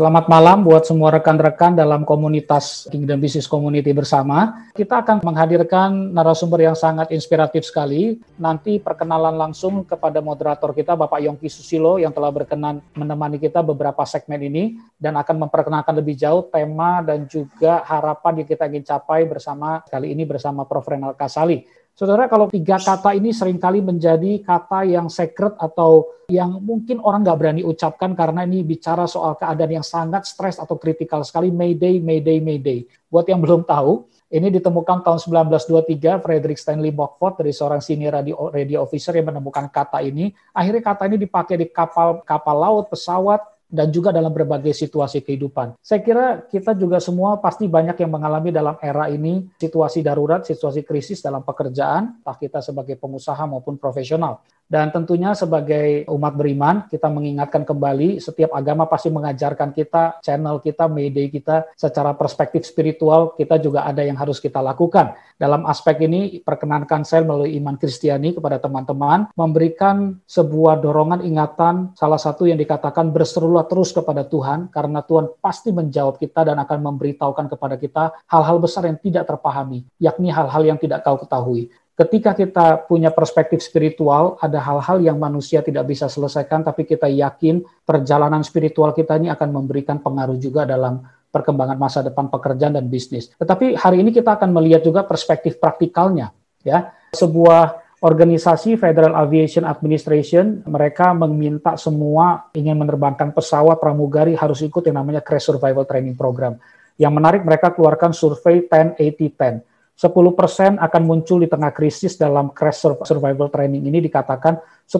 Selamat malam buat semua rekan-rekan dalam komunitas Kingdom Business Community bersama. Kita akan menghadirkan narasumber yang sangat inspiratif sekali. Nanti perkenalan langsung kepada moderator kita Bapak Yongki Susilo yang telah berkenan menemani kita beberapa segmen ini dan akan memperkenalkan lebih jauh tema dan juga harapan yang kita ingin capai bersama kali ini bersama Prof. Renal Kasali. Saudara, kalau tiga kata ini sering kali menjadi kata yang secret atau yang mungkin orang nggak berani ucapkan karena ini bicara soal keadaan yang sangat stres atau kritikal sekali, Mayday, Mayday, Mayday. Buat yang belum tahu, ini ditemukan tahun 1923, Frederick Stanley Bockford dari seorang senior radio, radio officer yang menemukan kata ini. Akhirnya kata ini dipakai di kapal kapal laut, pesawat, dan juga dalam berbagai situasi kehidupan. Saya kira kita juga semua pasti banyak yang mengalami dalam era ini situasi darurat, situasi krisis dalam pekerjaan, entah kita sebagai pengusaha maupun profesional. Dan tentunya sebagai umat beriman, kita mengingatkan kembali setiap agama pasti mengajarkan kita, channel kita, media kita, secara perspektif spiritual, kita juga ada yang harus kita lakukan. Dalam aspek ini, perkenankan saya melalui iman Kristiani kepada teman-teman, memberikan sebuah dorongan ingatan, salah satu yang dikatakan berserulah terus kepada Tuhan, karena Tuhan pasti menjawab kita dan akan memberitahukan kepada kita hal-hal besar yang tidak terpahami, yakni hal-hal yang tidak kau ketahui ketika kita punya perspektif spiritual, ada hal-hal yang manusia tidak bisa selesaikan, tapi kita yakin perjalanan spiritual kita ini akan memberikan pengaruh juga dalam perkembangan masa depan pekerjaan dan bisnis. Tetapi hari ini kita akan melihat juga perspektif praktikalnya, ya. Sebuah organisasi Federal Aviation Administration, mereka meminta semua ingin menerbangkan pesawat pramugari harus ikut yang namanya Crash Survival Training Program. Yang menarik mereka keluarkan survei 10-80-10 10% akan muncul di tengah krisis dalam crash survival training ini dikatakan 10%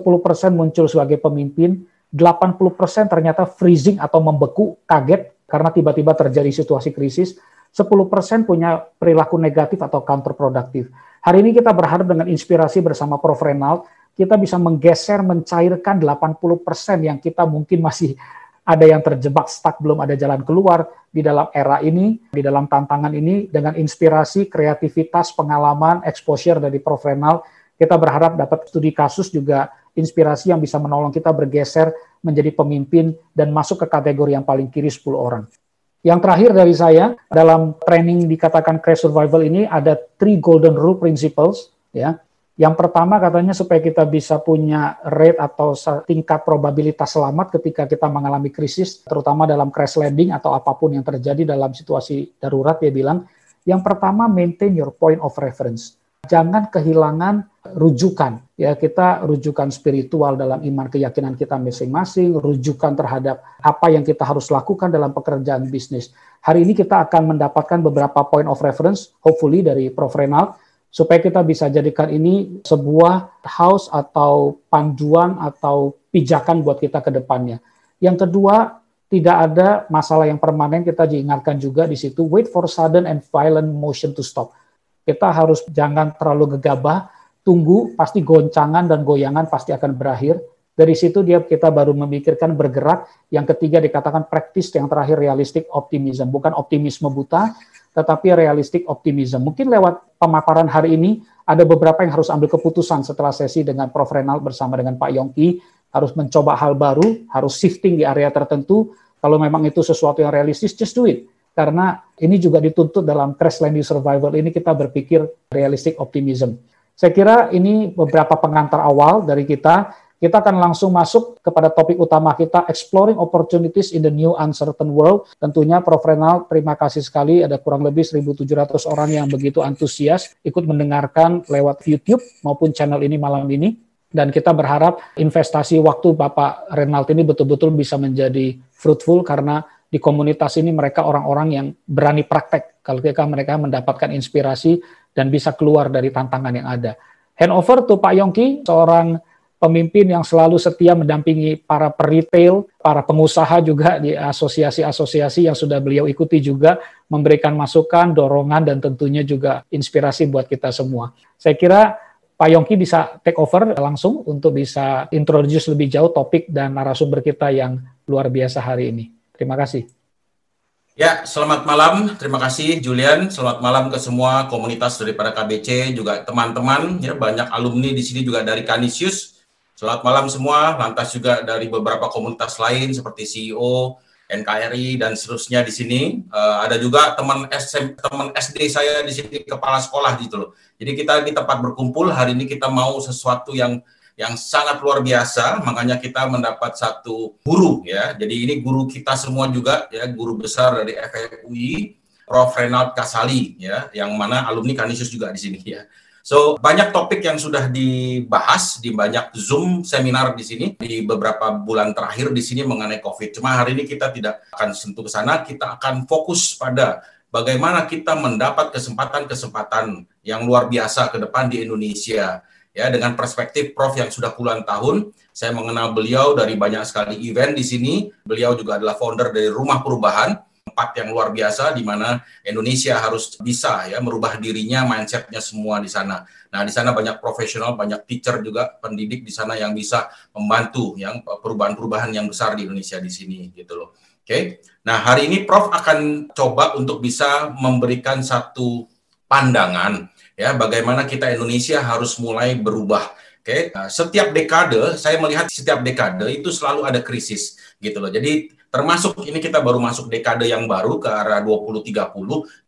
muncul sebagai pemimpin, 80% ternyata freezing atau membeku, kaget karena tiba-tiba terjadi situasi krisis, 10% punya perilaku negatif atau counterproductive. Hari ini kita berharap dengan inspirasi bersama Prof. Renald, kita bisa menggeser, mencairkan 80% yang kita mungkin masih ada yang terjebak stuck belum ada jalan keluar di dalam era ini, di dalam tantangan ini dengan inspirasi, kreativitas, pengalaman, exposure dari Prof Renal, kita berharap dapat studi kasus juga inspirasi yang bisa menolong kita bergeser menjadi pemimpin dan masuk ke kategori yang paling kiri 10 orang. Yang terakhir dari saya, dalam training dikatakan crash survival ini ada three golden rule principles, ya, yang pertama katanya supaya kita bisa punya rate atau tingkat probabilitas selamat ketika kita mengalami krisis, terutama dalam crash landing atau apa pun yang terjadi dalam situasi darurat, dia bilang, yang pertama maintain your point of reference. Jangan kehilangan rujukan. Ya, kita rujukan spiritual dalam iman keyakinan kita masing-masing, rujukan terhadap apa yang kita harus lakukan dalam pekerjaan bisnis. Hari ini kita akan mendapatkan beberapa point of reference, hopefully dari Prof. Renald, supaya kita bisa jadikan ini sebuah house atau panduan atau pijakan buat kita ke depannya. Yang kedua, tidak ada masalah yang permanen, kita diingatkan juga di situ, wait for sudden and violent motion to stop. Kita harus jangan terlalu gegabah, tunggu, pasti goncangan dan goyangan pasti akan berakhir. Dari situ dia kita baru memikirkan bergerak. Yang ketiga dikatakan praktis, yang terakhir realistic optimism, bukan optimisme buta, tetapi realistik optimism. Mungkin lewat pemaparan hari ini ada beberapa yang harus ambil keputusan setelah sesi dengan Prof. Renal bersama dengan Pak Yongki, harus mencoba hal baru, harus shifting di area tertentu. Kalau memang itu sesuatu yang realistis, just do it. Karena ini juga dituntut dalam crash landing survival ini kita berpikir realistic optimism. Saya kira ini beberapa pengantar awal dari kita kita akan langsung masuk kepada topik utama kita, Exploring Opportunities in the New Uncertain World. Tentunya Prof. Renal, terima kasih sekali ada kurang lebih 1.700 orang yang begitu antusias ikut mendengarkan lewat YouTube maupun channel ini malam ini. Dan kita berharap investasi waktu Bapak Renald ini betul-betul bisa menjadi fruitful karena di komunitas ini mereka orang-orang yang berani praktek kalau mereka mendapatkan inspirasi dan bisa keluar dari tantangan yang ada. Hand over to Pak Yongki, seorang pemimpin yang selalu setia mendampingi para peretail, para pengusaha juga di asosiasi-asosiasi yang sudah beliau ikuti juga memberikan masukan, dorongan dan tentunya juga inspirasi buat kita semua. Saya kira Pak Yongki bisa take over langsung untuk bisa introduce lebih jauh topik dan narasumber kita yang luar biasa hari ini. Terima kasih. Ya, selamat malam. Terima kasih Julian. Selamat malam ke semua komunitas daripada KBC, juga teman-teman. Ya, banyak alumni di sini juga dari Kanisius Selamat malam semua, lantas juga dari beberapa komunitas lain seperti CEO, NKRI dan seterusnya di sini. Uh, ada juga teman SM, teman SD saya di sini kepala sekolah gitu loh. Jadi kita di tempat berkumpul hari ini kita mau sesuatu yang yang sangat luar biasa, makanya kita mendapat satu guru ya. Jadi ini guru kita semua juga ya, guru besar dari FFUI, Prof. Renald Kasali ya, yang mana alumni Kanisius juga di sini ya. So, banyak topik yang sudah dibahas di banyak Zoom seminar di sini di beberapa bulan terakhir di sini mengenai COVID. Cuma hari ini kita tidak akan sentuh ke sana, kita akan fokus pada bagaimana kita mendapat kesempatan-kesempatan yang luar biasa ke depan di Indonesia. Ya, dengan perspektif Prof yang sudah puluhan tahun, saya mengenal beliau dari banyak sekali event di sini. Beliau juga adalah founder dari Rumah Perubahan tempat yang luar biasa di mana Indonesia harus bisa ya merubah dirinya, mindsetnya semua di sana. Nah di sana banyak profesional, banyak teacher juga pendidik di sana yang bisa membantu yang perubahan-perubahan yang besar di Indonesia di sini gitu loh. Oke, okay? nah hari ini Prof akan coba untuk bisa memberikan satu pandangan ya bagaimana kita Indonesia harus mulai berubah. Oke, okay? nah, setiap dekade saya melihat setiap dekade itu selalu ada krisis gitu loh. Jadi termasuk ini kita baru masuk dekade yang baru ke arah 2030,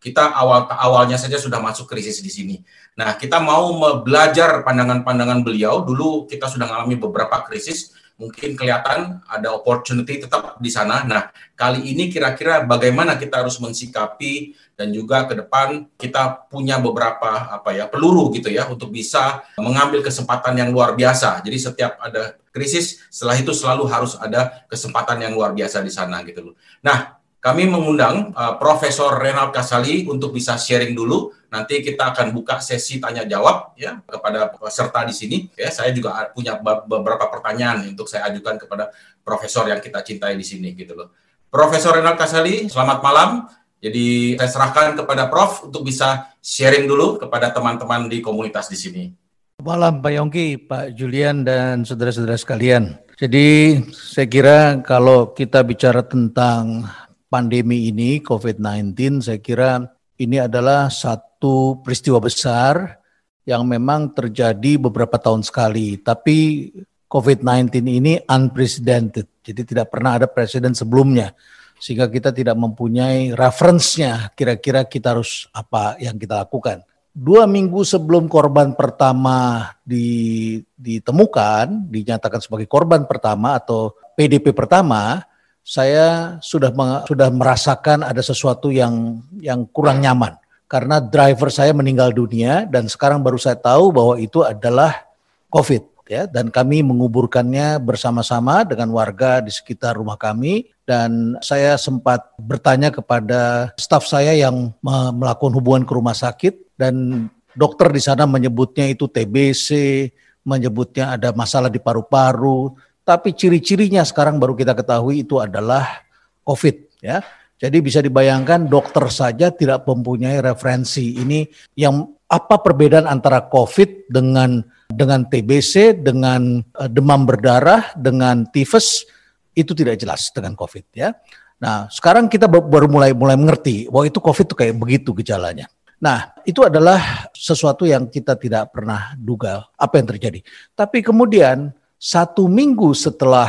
kita awal awalnya saja sudah masuk krisis di sini. Nah, kita mau belajar pandangan-pandangan beliau. Dulu kita sudah mengalami beberapa krisis, mungkin kelihatan ada opportunity tetap di sana. Nah, kali ini kira-kira bagaimana kita harus mensikapi dan juga ke depan kita punya beberapa apa ya peluru gitu ya untuk bisa mengambil kesempatan yang luar biasa. Jadi setiap ada krisis, setelah itu selalu harus ada kesempatan yang luar biasa di sana gitu loh. Nah, kami mengundang uh, Profesor Renal Kasali untuk bisa sharing dulu. Nanti kita akan buka sesi tanya jawab ya kepada peserta di sini. Ya, saya juga punya beberapa pertanyaan untuk saya ajukan kepada profesor yang kita cintai di sini gitu loh. Profesor Renal Kasali, selamat malam. Jadi saya serahkan kepada Prof untuk bisa sharing dulu kepada teman-teman di komunitas di sini. Malam Pak Yongki, Pak Julian dan saudara-saudara sekalian. Jadi saya kira kalau kita bicara tentang pandemi ini COVID-19, saya kira ini adalah satu peristiwa besar yang memang terjadi beberapa tahun sekali. Tapi COVID-19 ini unprecedented, jadi tidak pernah ada presiden sebelumnya. Sehingga kita tidak mempunyai referensinya kira-kira kita harus apa yang kita lakukan dua minggu sebelum korban pertama di, ditemukan, dinyatakan sebagai korban pertama atau PDP pertama, saya sudah sudah merasakan ada sesuatu yang yang kurang nyaman. Karena driver saya meninggal dunia dan sekarang baru saya tahu bahwa itu adalah COVID ya. Dan kami menguburkannya bersama-sama dengan warga di sekitar rumah kami. Dan saya sempat bertanya kepada staf saya yang melakukan hubungan ke rumah sakit. Dan dokter di sana menyebutnya itu TBC, menyebutnya ada masalah di paru-paru, tapi ciri-cirinya sekarang baru kita ketahui itu adalah COVID ya. Jadi bisa dibayangkan dokter saja tidak mempunyai referensi. Ini yang apa perbedaan antara COVID dengan dengan TBC, dengan uh, demam berdarah, dengan tifus itu tidak jelas dengan COVID ya. Nah, sekarang kita baru mulai mulai mengerti bahwa itu COVID itu kayak begitu gejalanya. Nah, itu adalah sesuatu yang kita tidak pernah duga apa yang terjadi. Tapi kemudian satu minggu setelah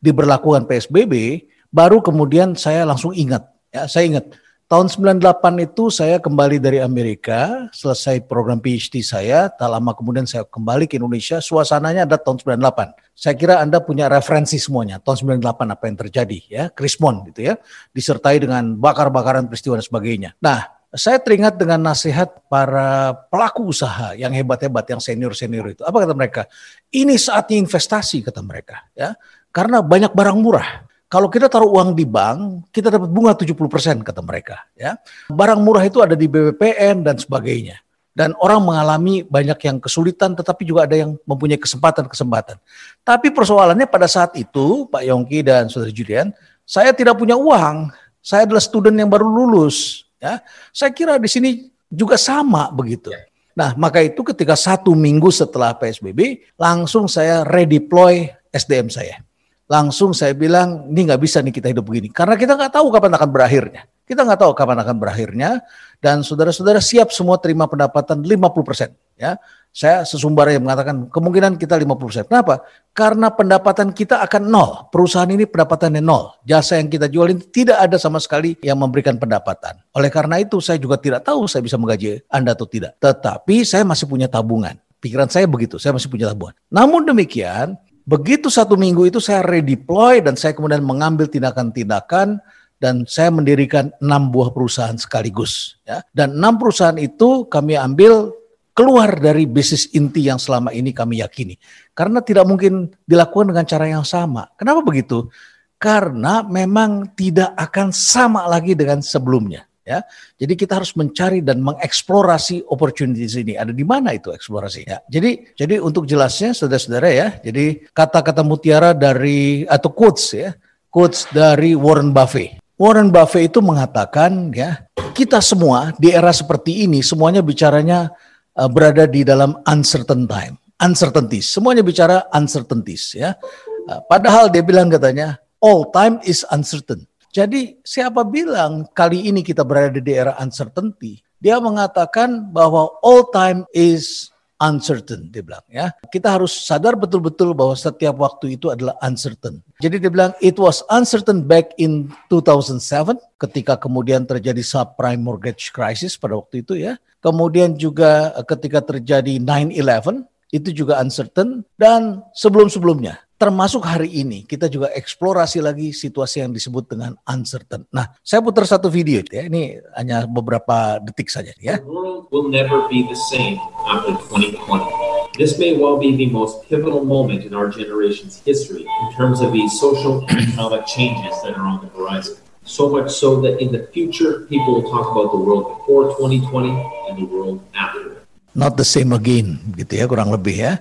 diberlakukan PSBB, baru kemudian saya langsung ingat. Ya, saya ingat Tahun 98 itu saya kembali dari Amerika, selesai program PhD saya, tak lama kemudian saya kembali ke Indonesia, suasananya ada tahun 98. Saya kira Anda punya referensi semuanya, tahun 98 apa yang terjadi ya, Krismon gitu ya, disertai dengan bakar-bakaran peristiwa dan sebagainya. Nah, saya teringat dengan nasihat para pelaku usaha yang hebat-hebat, yang senior-senior itu. Apa kata mereka? Ini saatnya investasi kata mereka, ya. Karena banyak barang murah. Kalau kita taruh uang di bank, kita dapat bunga 70% kata mereka. Ya, Barang murah itu ada di BBPN dan sebagainya. Dan orang mengalami banyak yang kesulitan, tetapi juga ada yang mempunyai kesempatan-kesempatan. Tapi persoalannya pada saat itu, Pak Yongki dan Saudara Julian, saya tidak punya uang. Saya adalah student yang baru lulus. Ya, Saya kira di sini juga sama begitu. Nah, maka itu ketika satu minggu setelah PSBB, langsung saya redeploy SDM saya. Langsung saya bilang ini nggak bisa nih kita hidup begini. Karena kita nggak tahu kapan akan berakhirnya Kita nggak tahu kapan akan berakhirnya dan saudara-saudara siap semua terima pendapatan 50%. Ya, saya sesumbar yang mengatakan kemungkinan kita 50%. Kenapa? Karena pendapatan kita akan nol. Perusahaan ini pendapatannya nol. Jasa yang kita jualin tidak ada sama sekali yang memberikan pendapatan. Oleh karena itu saya juga tidak tahu saya bisa menggaji Anda atau tidak. Tetapi saya masih punya tabungan. Pikiran saya begitu, saya masih punya tabungan. Namun demikian, begitu satu minggu itu saya redeploy dan saya kemudian mengambil tindakan-tindakan dan saya mendirikan enam buah perusahaan sekaligus. Ya. Dan enam perusahaan itu kami ambil keluar dari bisnis inti yang selama ini kami yakini. Karena tidak mungkin dilakukan dengan cara yang sama. Kenapa begitu? Karena memang tidak akan sama lagi dengan sebelumnya. Ya, jadi kita harus mencari dan mengeksplorasi opportunities ini. Ada di mana itu eksplorasinya? Jadi, jadi untuk jelasnya, saudara-saudara ya. Jadi kata-kata mutiara dari atau quotes ya, quotes dari Warren Buffett. Warren Buffett itu mengatakan ya, kita semua di era seperti ini semuanya bicaranya uh, berada di dalam uncertain time, uncertainties. Semuanya bicara uncertainties ya. Uh, padahal dia bilang katanya all time is uncertain. Jadi siapa bilang kali ini kita berada di era uncertainty? Dia mengatakan bahwa all time is uncertain dia bilang ya. Kita harus sadar betul-betul bahwa setiap waktu itu adalah uncertain. Jadi dia bilang it was uncertain back in 2007 ketika kemudian terjadi subprime mortgage crisis pada waktu itu ya. Kemudian juga eh, ketika terjadi 9/11 itu juga uncertain dan sebelum-sebelumnya termasuk hari ini kita juga eksplorasi lagi situasi yang disebut dengan uncertain. Nah, saya putar satu video ya. Ini hanya beberapa detik saja ya. The world will never be the same after 2020. This may well be the most pivotal moment in our generation's history in terms of the social and economic changes that are on the horizon. So much so that in the future, people will talk about the world before 2020 and the world after. Not the same again, gitu ya, kurang lebih ya.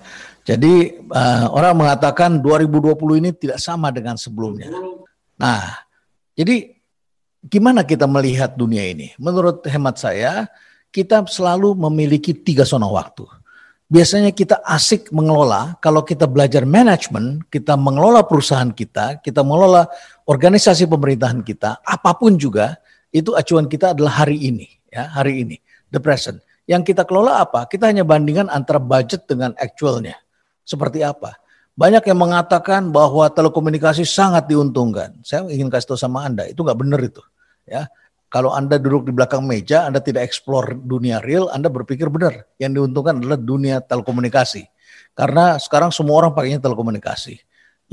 Jadi uh, orang mengatakan 2020 ini tidak sama dengan sebelumnya. Nah, jadi gimana kita melihat dunia ini? Menurut hemat saya, kita selalu memiliki tiga zona waktu. Biasanya kita asik mengelola, kalau kita belajar manajemen, kita mengelola perusahaan kita, kita mengelola organisasi pemerintahan kita, apa pun juga, itu acuan kita adalah hari ini, ya hari ini, the present. Yang kita kelola apa? Kita hanya bandingkan antara budget dengan actualnya. Seperti apa? Banyak yang mengatakan bahwa telekomunikasi sangat diuntungkan. Saya ingin kasih tahu sama Anda, itu nggak benar itu. Ya, kalau Anda duduk di belakang meja, Anda tidak eksplor dunia real, Anda berpikir benar. Yang diuntungkan adalah dunia telekomunikasi. Karena sekarang semua orang pakainya telekomunikasi.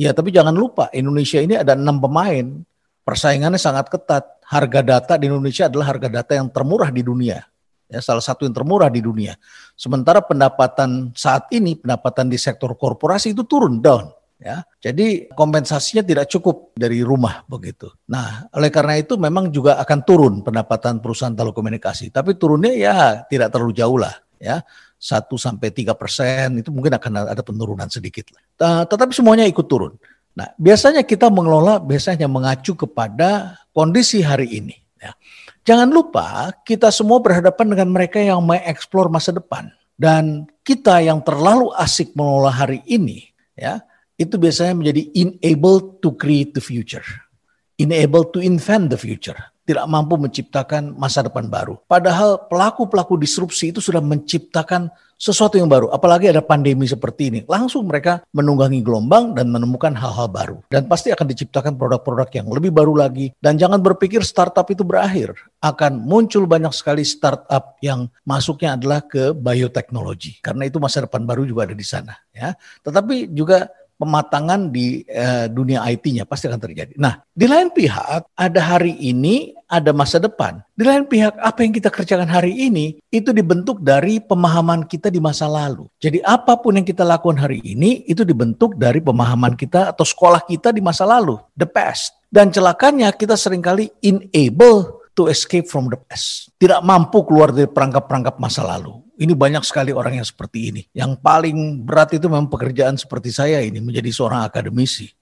Ya, tapi jangan lupa Indonesia ini ada enam pemain. Persaingannya sangat ketat. Harga data di Indonesia adalah harga data yang termurah di dunia. Ya, salah satu yang termurah di dunia. Sementara pendapatan saat ini, pendapatan di sektor korporasi itu turun down. Ya, jadi kompensasinya tidak cukup dari rumah begitu. Nah, oleh karena itu memang juga akan turun pendapatan perusahaan telekomunikasi. Tapi turunnya ya tidak terlalu jauh lah. Ya, 1 sampai tiga persen itu mungkin akan ada penurunan sedikit. Tetapi semuanya ikut turun. Nah, biasanya kita mengelola biasanya mengacu kepada kondisi hari ini. Ya. Jangan lupa kita semua berhadapan dengan mereka yang mengeksplor masa depan. Dan kita yang terlalu asik mengelola hari ini, ya itu biasanya menjadi unable to create the future, unable to invent the future. Tidak mampu menciptakan masa depan baru. Padahal pelaku-pelaku disrupsi itu sudah menciptakan sesuatu yang baru. Apalagi ada pandemi seperti ini. Langsung mereka menunggangi gelombang dan menemukan hal-hal baru. Dan pasti akan diciptakan produk-produk yang lebih baru lagi. Dan jangan berpikir startup itu berakhir. Akan muncul banyak sekali startup yang masuknya adalah ke bioteknologi. Karena itu masa depan baru juga ada di sana. Ya. Tetapi juga pematangan di uh, dunia IT-nya pasti akan terjadi. Nah, di lain pihak ada hari ini, ada masa depan. Di lain pihak apa yang kita kerjakan hari ini itu dibentuk dari pemahaman kita di masa lalu. Jadi apa pun yang kita lakukan hari ini itu dibentuk dari pemahaman kita atau sekolah kita di masa lalu, the past. Dan celakanya kita sering kali enable to escape from the past. Tidak mampu keluar dari perangkap-perangkap masa lalu. Ini banyak sekali orang yang seperti ini. Yang paling berat itu memang pekerjaan seperti saya ini menjadi seorang akademisi.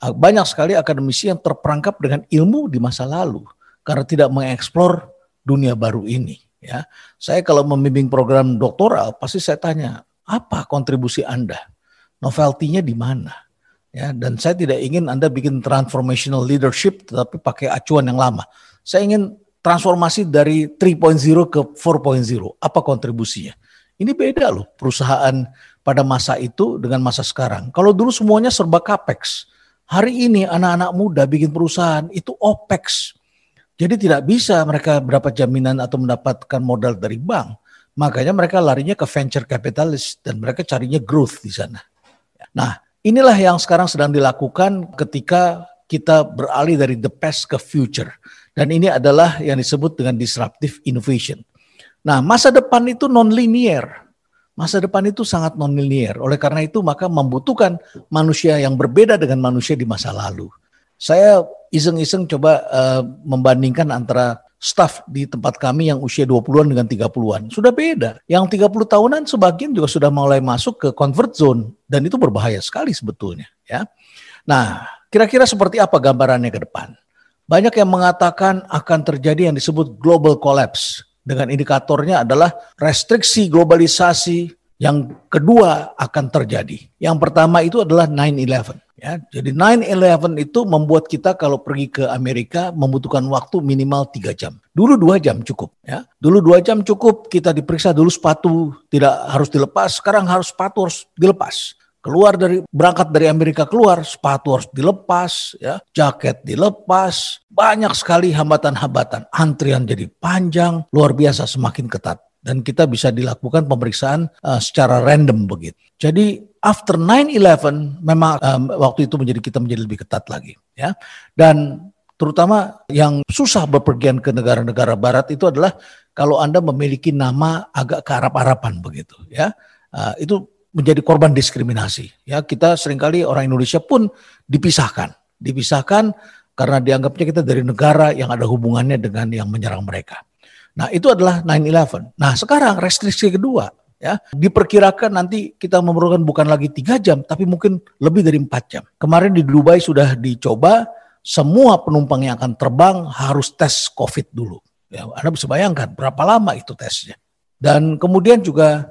Ah, banyak sekali akademisi yang terperangkap dengan ilmu di masa lalu karena tidak mengeksplor dunia baru ini. Ya, saya kalau membimbing program doktoral pasti saya tanya apa kontribusi Anda, novelty-nya di mana? Ya, dan saya tidak ingin Anda bikin transformational leadership tetapi pakai acuan yang lama. Saya ingin transformasi dari 3.0 ke 4.0. Apa kontribusinya? Ini beda loh perusahaan pada masa itu dengan masa sekarang. Kalau dulu semuanya serba capex. Hari ini anak-anak muda bikin perusahaan itu opex. Jadi tidak bisa mereka berapa jaminan atau mendapatkan modal dari bank. Makanya mereka larinya ke venture capitalist dan mereka carinya growth di sana. Nah, inilah yang sekarang sedang dilakukan ketika kita beralih dari the past ke future. Dan ini adalah yang disebut dengan disruptive innovation. Nah, masa depan itu non-linear. Masa depan itu sangat non-linear. Oleh karena itu, maka membutuhkan manusia yang berbeda dengan manusia di masa lalu. Saya iseng-iseng coba uh, membandingkan antara staff di tempat kami yang usia 20-an dengan 30-an. Sudah beda. Yang 30 tahunan sebagian juga sudah mulai masuk ke convert zone dan itu berbahaya sekali sebetulnya, ya. Nah, kira-kira seperti apa gambarannya ke depan? Banyak yang mengatakan akan terjadi yang disebut global collapse dengan indikatornya adalah restriksi globalisasi yang kedua akan terjadi. Yang pertama itu adalah 9/11 Ya, jadi 9/11 itu membuat kita kalau pergi ke Amerika membutuhkan waktu minimal tiga jam. Dulu dua jam cukup. Ya, dulu dua jam cukup. Kita diperiksa dulu sepatu tidak harus dilepas. Sekarang harus sepatu harus dilepas. Keluar dari berangkat dari Amerika keluar sepatu harus dilepas, ya, jaket dilepas. Banyak sekali hambatan-hambatan. Antrian jadi panjang, luar biasa semakin ketat dan kita bisa dilakukan pemeriksaan uh, secara random begitu. Jadi after 9/11 memang um, waktu itu menjadi kita menjadi lebih ketat lagi ya. Dan terutama yang susah berpergian ke negara-negara barat itu adalah kalau Anda memiliki nama agak ke Arab-Araban begitu ya. Uh, itu menjadi korban diskriminasi ya. Kita sering kali orang Indonesia pun dipisahkan, dipisahkan karena dianggapnya kita dari negara yang ada hubungannya dengan yang menyerang mereka. Nah, itu adalah 9/11. Nah, sekarang restriksi kedua ya diperkirakan nanti kita memerlukan bukan lagi tiga jam tapi mungkin lebih dari empat jam kemarin di Dubai sudah dicoba semua penumpang yang akan terbang harus tes COVID dulu ya Anda bisa bayangkan berapa lama itu tesnya dan kemudian juga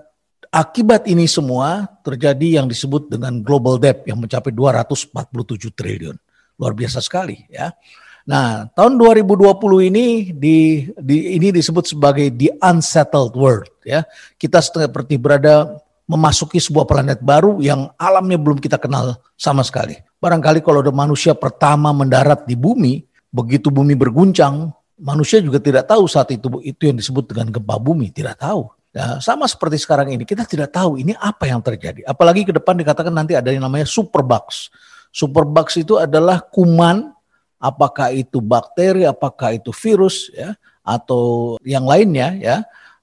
akibat ini semua terjadi yang disebut dengan global debt yang mencapai 247 triliun luar biasa sekali ya Nah, tahun 2020 ini di, di ini disebut sebagai the unsettled world ya. Kita seperti berada memasuki sebuah planet baru yang alamnya belum kita kenal sama sekali. Barangkali kalau ada manusia pertama mendarat di bumi, begitu bumi berguncang, manusia juga tidak tahu saat itu itu yang disebut dengan gempa bumi, tidak tahu. Ya, sama seperti sekarang ini, kita tidak tahu ini apa yang terjadi. Apalagi ke depan dikatakan nanti ada yang namanya superbugs. Superbugs itu adalah kuman apakah itu bakteri, apakah itu virus ya atau yang lainnya ya,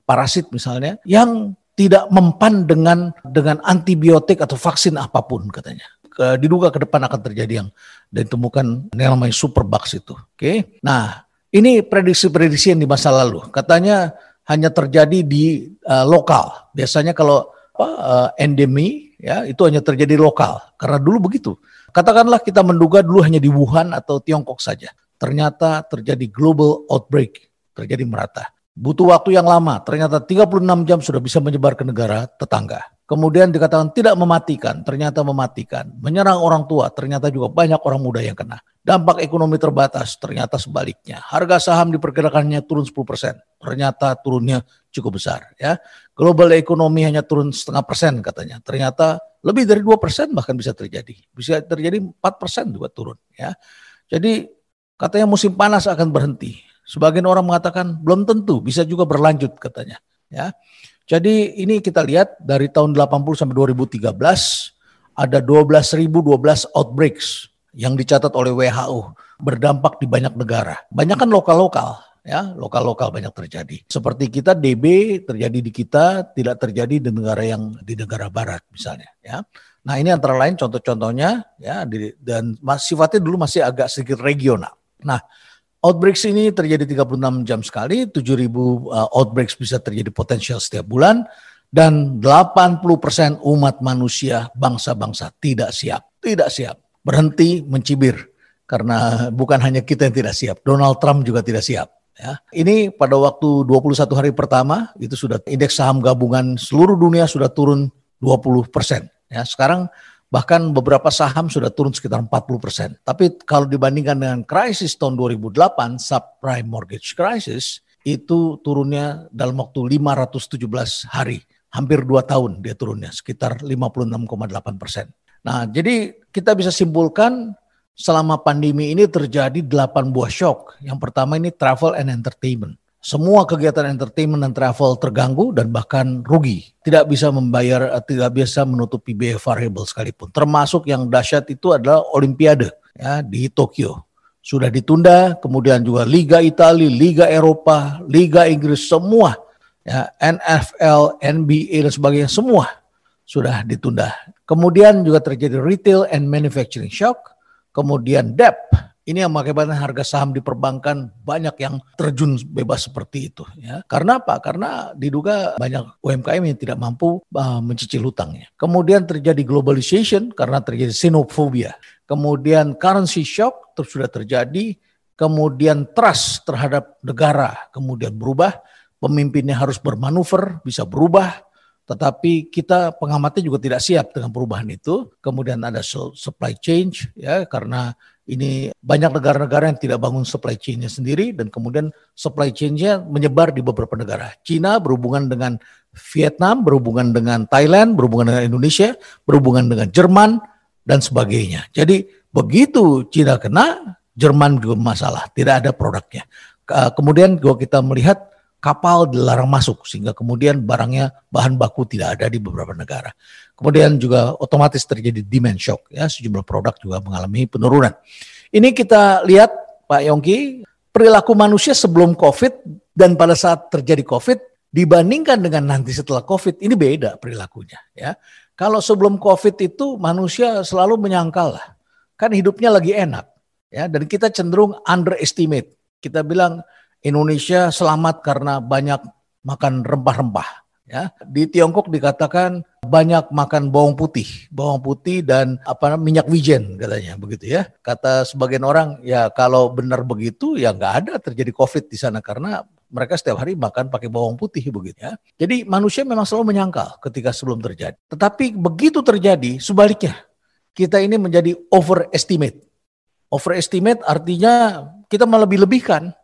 parasit misalnya yang tidak mempan dengan dengan antibiotik atau vaksin apa pun katanya. Ke, diduga ke depan akan terjadi yang ditemukan yang namanya superbugs itu. Oke. Okay? Nah, ini prediksi-prediksi yang di masa lalu. Katanya hanya terjadi di uh, lokal. Biasanya kalau apa, uh, endemi ya itu hanya terjadi lokal karena dulu begitu Katakanlah kita menduga dulu hanya di Wuhan atau Tiongkok saja. Ternyata terjadi global outbreak, terjadi merata. Butuh waktu yang lama, ternyata 36 jam sudah bisa menyebar ke negara tetangga. Kemudian dikatakan tidak mematikan, ternyata mematikan. Menyerang orang tua, ternyata juga banyak orang muda yang kena. Dampak ekonomi terbatas, ternyata sebaliknya. Harga saham diperkirakannya turun 10%, ternyata turunnya cukup besar. Ya, Global ekonomi hanya turun setengah persen katanya. Ternyata lebih dari dua persen bahkan bisa terjadi. Bisa terjadi empat persen juga turun. Ya, Jadi katanya musim panas akan berhenti. Sebagian orang mengatakan belum tentu, bisa juga berlanjut katanya. Ya, Jadi ini kita lihat dari tahun 80 sampai 2013 ada 12.012 outbreaks yang dicatat oleh WHO berdampak di banyak negara. Banyak kan lokal-lokal ya lokal-lokal banyak terjadi. Seperti kita DB terjadi di kita tidak terjadi di negara yang di negara barat misalnya ya. Nah ini antara lain contoh-contohnya ya di, dan sifatnya dulu masih agak sedikit regional. Nah outbreaks ini terjadi 36 jam sekali, 7.000 uh, outbreaks bisa terjadi potensial setiap bulan dan 80% umat manusia bangsa-bangsa tidak siap, tidak siap, berhenti mencibir karena bukan hanya kita yang tidak siap, Donald Trump juga tidak siap. Ya. Ini pada waktu 21 hari pertama itu sudah indeks saham gabungan seluruh dunia sudah turun 20 persen. Ya, sekarang Bahkan beberapa saham sudah turun sekitar 40 persen. Tapi kalau dibandingkan dengan krisis tahun 2008, subprime mortgage crisis, itu turunnya dalam waktu 517 hari. Hampir dua tahun dia turunnya, sekitar 56,8 persen. Nah, jadi kita bisa simpulkan selama pandemi ini terjadi 8 buah shock. Yang pertama ini travel and entertainment semua kegiatan entertainment dan travel terganggu dan bahkan rugi. Tidak bisa membayar, eh, tidak bisa menutupi biaya variable sekalipun. Termasuk yang dahsyat itu adalah Olimpiade ya di Tokyo. Sudah ditunda, kemudian juga Liga Italia, Liga Eropa, Liga Inggris semua ya NFL, NBA dan sebagainya semua sudah ditunda. Kemudian juga terjadi retail and manufacturing shock, kemudian debt ini yang mengakibatkan harga saham di perbankan banyak yang terjun bebas seperti itu. Ya. Karena apa? Karena diduga banyak UMKM yang tidak mampu uh, mencicil hutangnya. Kemudian terjadi globalization karena terjadi xenophobia. Kemudian currency shock terus sudah terjadi. Kemudian trust terhadap negara kemudian berubah. Pemimpinnya harus bermanuver, bisa berubah, tetapi kita pengamatnya juga tidak siap dengan perubahan itu. Kemudian ada supply change ya karena ini banyak negara-negara yang tidak bangun supply chain-nya sendiri dan kemudian supply chain-nya menyebar di beberapa negara. Cina berhubungan dengan Vietnam, berhubungan dengan Thailand, berhubungan dengan Indonesia, berhubungan dengan Jerman dan sebagainya. Jadi begitu Cina kena, Jerman juga masalah, tidak ada produknya. Kemudian kalau kita melihat kapal dilarang masuk sehingga kemudian barangnya bahan baku tidak ada di beberapa negara. Kemudian juga otomatis terjadi demand shock ya sejumlah produk juga mengalami penurunan. Ini kita lihat Pak Yongki perilaku manusia sebelum Covid dan pada saat terjadi Covid dibandingkan dengan nanti setelah Covid ini beda perilakunya ya. Kalau sebelum Covid itu manusia selalu menyangkal lah kan hidupnya lagi enak ya dan kita cenderung underestimate. Kita bilang Indonesia selamat karena banyak makan rempah-rempah ya. Di Tiongkok dikatakan banyak makan bawang putih, bawang putih dan apa minyak wijen katanya begitu ya. Kata sebagian orang ya kalau benar begitu ya nggak ada terjadi COVID di sana karena mereka setiap hari makan pakai bawang putih begitu ya. Jadi manusia memang selalu menyangkal ketika sebelum terjadi. Tetapi begitu terjadi sebaliknya kita ini menjadi overestimate. Overestimate artinya kita melebih-lebihkan,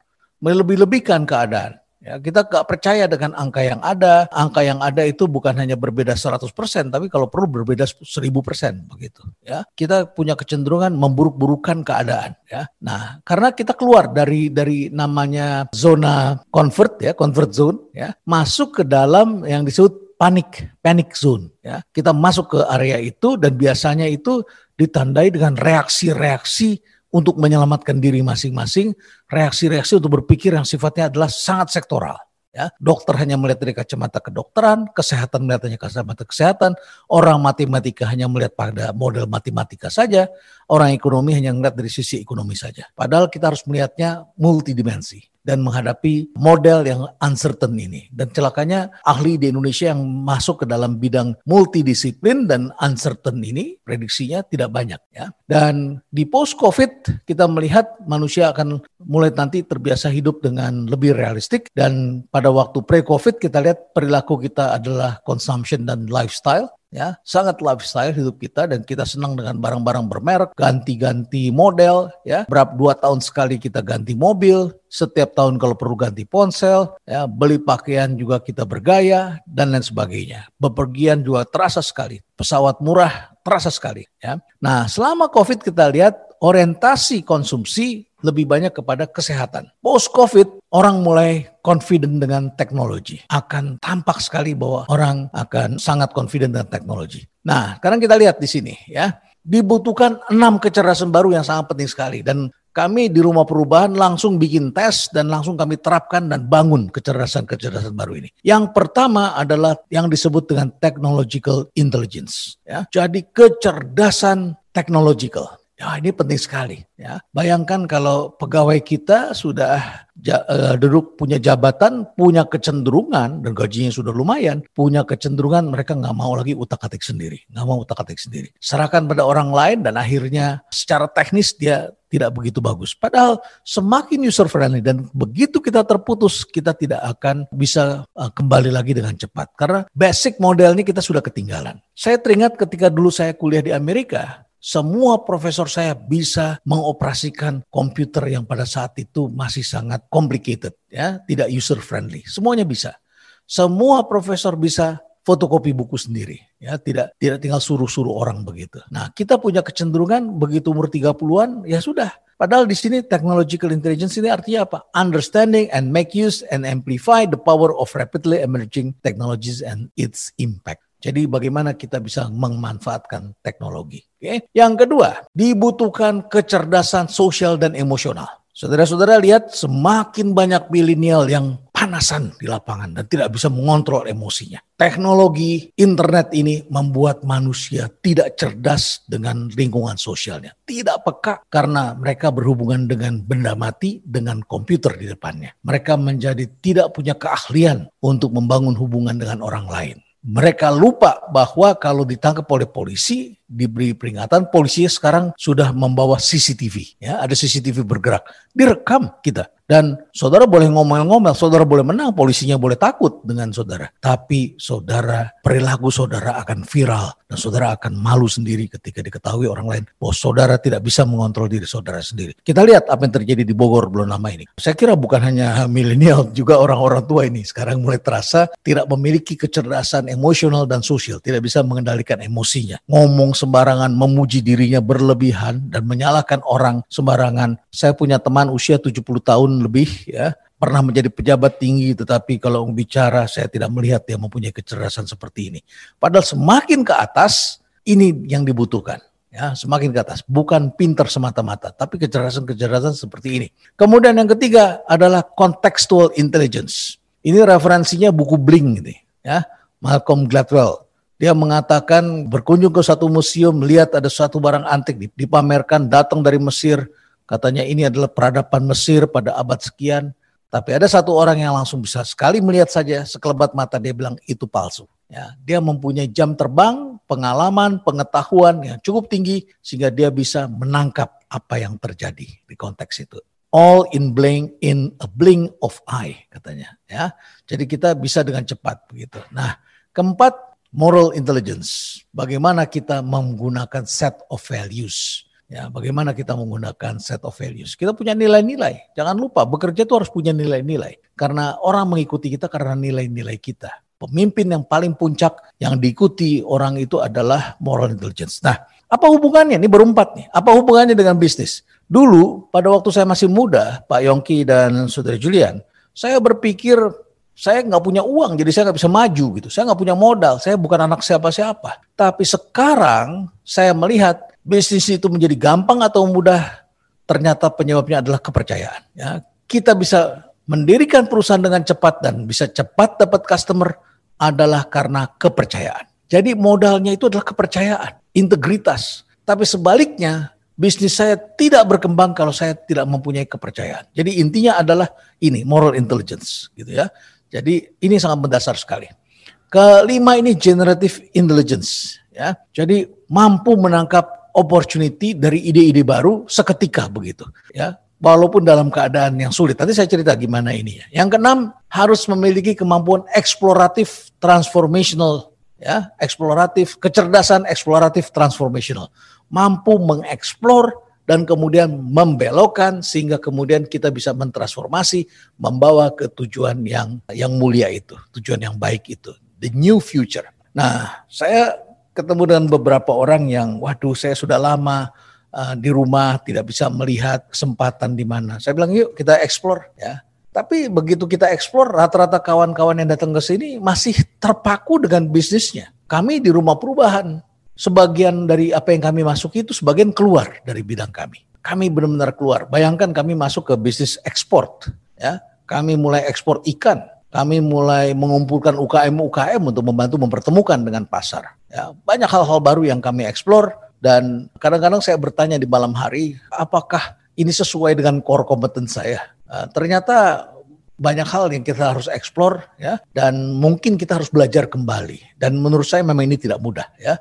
melebih-lebihkan keadaan. Ya, kita gak percaya dengan angka yang ada. Angka yang ada itu bukan hanya berbeda 100%, tapi kalau perlu berbeda 1000% begitu. Ya, kita punya kecenderungan memburuk-burukan keadaan. Ya, nah karena kita keluar dari dari namanya zona convert ya, convert zone, ya, masuk ke dalam yang disebut panik panic zone. Ya, kita masuk ke area itu dan biasanya itu ditandai dengan reaksi-reaksi untuk menyelamatkan diri masing-masing, reaksi-reaksi untuk berpikir yang sifatnya adalah sangat sektoral. Ya, dokter hanya melihat dari kacamata kedokteran, kesehatan melihat hanya kacamata kesehatan, orang matematika hanya melihat pada model matematika saja, orang ekonomi hanya melihat dari sisi ekonomi saja. Padahal kita harus melihatnya multidimensi dan menghadapi model yang uncertain ini. Dan celakanya ahli di Indonesia yang masuk ke dalam bidang multidisiplin dan uncertain ini prediksinya tidak banyak ya. Dan di post COVID kita melihat manusia akan mulai nanti terbiasa hidup dengan lebih realistik dan pada waktu pre-COVID kita lihat perilaku kita adalah consumption dan lifestyle ya sangat lifestyle hidup kita dan kita senang dengan barang-barang bermerek ganti-ganti model ya. Berapa dua tahun sekali kita ganti mobil setiap tahun kalau perlu ganti ponsel ya. Beli pakaian juga kita bergaya dan lain sebagainya. Bepergian juga terasa sekali pesawat murah terasa sekali ya. Nah selama covid kita lihat orientasi konsumsi lebih banyak kepada kesehatan. Post COVID, orang mulai confident dengan teknologi. Akan tampak sekali bahwa orang akan sangat confident dengan teknologi. Nah, sekarang kita lihat di sini ya. Dibutuhkan enam kecerdasan baru yang sangat penting sekali. Dan kami di rumah perubahan langsung bikin tes dan langsung kami terapkan dan bangun kecerdasan-kecerdasan baru ini. Yang pertama adalah yang disebut dengan technological intelligence. Ya. Jadi kecerdasan technological. Ya, ini penting sekali. Ya, bayangkan kalau pegawai kita sudah ja, uh, duduk punya jabatan, punya kecenderungan dan gajinya sudah lumayan, punya kecenderungan mereka nggak mau lagi utak atik sendiri, nggak mau utak atik sendiri. Serahkan pada orang lain dan akhirnya secara teknis dia tidak begitu bagus. Padahal semakin user friendly dan begitu kita terputus, kita tidak akan bisa uh, kembali lagi dengan cepat. Karena basic modelnya kita sudah ketinggalan. Saya teringat ketika dulu saya kuliah di Amerika, semua profesor saya bisa mengoperasikan komputer yang pada saat itu masih sangat complicated, ya, tidak user friendly. Semuanya bisa. Semua profesor bisa fotokopi buku sendiri, ya, tidak tidak tinggal suruh-suruh orang begitu. Nah, kita punya kecenderungan begitu umur 30-an, ya sudah. Padahal di sini technological intelligence ini artinya apa? Understanding and make use and amplify the power of rapidly emerging technologies and its impact. Jadi bagaimana kita bisa memanfaatkan teknologi. Oke. Yang kedua, dibutuhkan kecerdasan sosial dan emosional. Saudara-saudara lihat semakin banyak milenial yang panasan di lapangan dan tidak bisa mengontrol emosinya. Teknologi internet ini membuat manusia tidak cerdas dengan lingkungan sosialnya. Tidak peka karena mereka berhubungan dengan benda mati dengan komputer di depannya. Mereka menjadi tidak punya keahlian untuk membangun hubungan dengan orang lain mereka lupa bahwa kalau ditangkap oleh polisi diberi peringatan polisi sekarang sudah membawa CCTV ya ada CCTV bergerak direkam kita dan saudara boleh ngomel-ngomel, saudara boleh menang, polisinya boleh takut dengan saudara. Tapi saudara, perilaku saudara akan viral dan saudara akan malu sendiri ketika diketahui orang lain bahwa saudara tidak bisa mengontrol diri saudara sendiri. Kita lihat apa yang terjadi di Bogor belum lama ini. Saya kira bukan hanya milenial, juga orang-orang tua ini sekarang mulai terasa tidak memiliki kecerdasan emosional dan sosial, tidak bisa mengendalikan emosinya. Ngomong sembarangan, memuji dirinya berlebihan dan menyalahkan orang sembarangan. Saya punya teman usia 70 tahun lebih ya pernah menjadi pejabat tinggi tetapi kalau bicara saya tidak melihat dia mempunyai kecerdasan seperti ini. Padahal semakin ke atas ini yang dibutuhkan ya semakin ke atas bukan pinter semata-mata tapi kecerdasan-kecerdasan seperti ini. Kemudian yang ketiga adalah contextual intelligence. Ini referensinya buku Bling ini ya Malcolm Gladwell. Dia mengatakan berkunjung ke satu museum melihat ada suatu barang antik dipamerkan datang dari Mesir Katanya ini adalah peradaban Mesir pada abad sekian. Tapi ada satu orang yang langsung bisa sekali melihat saja sekelebat mata dia bilang itu palsu. Ya, dia mempunyai jam terbang, pengalaman, pengetahuan yang cukup tinggi sehingga dia bisa menangkap apa yang terjadi di konteks itu. All in blink in a blink of eye katanya. Ya, jadi kita bisa dengan cepat begitu. Nah, keempat moral intelligence. Bagaimana kita menggunakan set of values Ya, bagaimana kita menggunakan set of values? Kita punya nilai-nilai. Jangan lupa bekerja itu harus punya nilai-nilai. Karena orang mengikuti kita karena nilai-nilai kita. Pemimpin yang paling puncak yang diikuti orang itu adalah moral intelligence. Nah, apa hubungannya? Ini berempat nih. Apa hubungannya dengan bisnis? Dulu pada waktu saya masih muda, Pak Yongki dan Saudara Julian, saya berpikir saya nggak punya uang, jadi saya nggak bisa maju gitu. Saya nggak punya modal, saya bukan anak siapa-siapa. Tapi sekarang saya melihat bisnis itu menjadi gampang atau mudah, ternyata penyebabnya adalah kepercayaan. Ya, kita bisa mendirikan perusahaan dengan cepat dan bisa cepat dapat customer adalah karena kepercayaan. Jadi modalnya itu adalah kepercayaan, integritas. Tapi sebaliknya, bisnis saya tidak berkembang kalau saya tidak mempunyai kepercayaan. Jadi intinya adalah ini moral intelligence gitu ya. Jadi ini sangat mendasar sekali. Kelima ini generative intelligence ya. Jadi mampu menangkap opportunity dari ide-ide baru seketika begitu ya walaupun dalam keadaan yang sulit. Nanti saya cerita gimana ini ya. Yang keenam harus memiliki kemampuan eksploratif transformational ya, eksploratif, kecerdasan eksploratif transformational. Mampu mengeksplor dan kemudian membelokkan sehingga kemudian kita bisa mentransformasi membawa ke tujuan yang yang mulia itu, tujuan yang baik itu, the new future. Nah, saya ketemu dengan beberapa orang yang, waduh saya sudah lama uh, di rumah tidak bisa melihat kesempatan di mana. Saya bilang yuk kita explore ya. Tapi begitu kita explore, rata-rata kawan-kawan yang datang ke sini masih terpaku dengan bisnisnya. Kami di rumah perubahan, sebagian dari apa yang kami masuk itu sebagian keluar dari bidang kami. Kami benar-benar keluar. Bayangkan kami masuk ke bisnis ekspor, ya. Kami mulai ekspor ikan, kami mulai mengumpulkan UKM-UKM untuk membantu mempertemukan dengan pasar. Ya, banyak hal-hal baru yang kami eksplor dan kadang-kadang saya bertanya di malam hari, apakah ini sesuai dengan core kompeten saya? Uh, ternyata banyak hal yang kita harus eksplor ya. Dan mungkin kita harus belajar kembali. Dan menurut saya memang ini tidak mudah ya.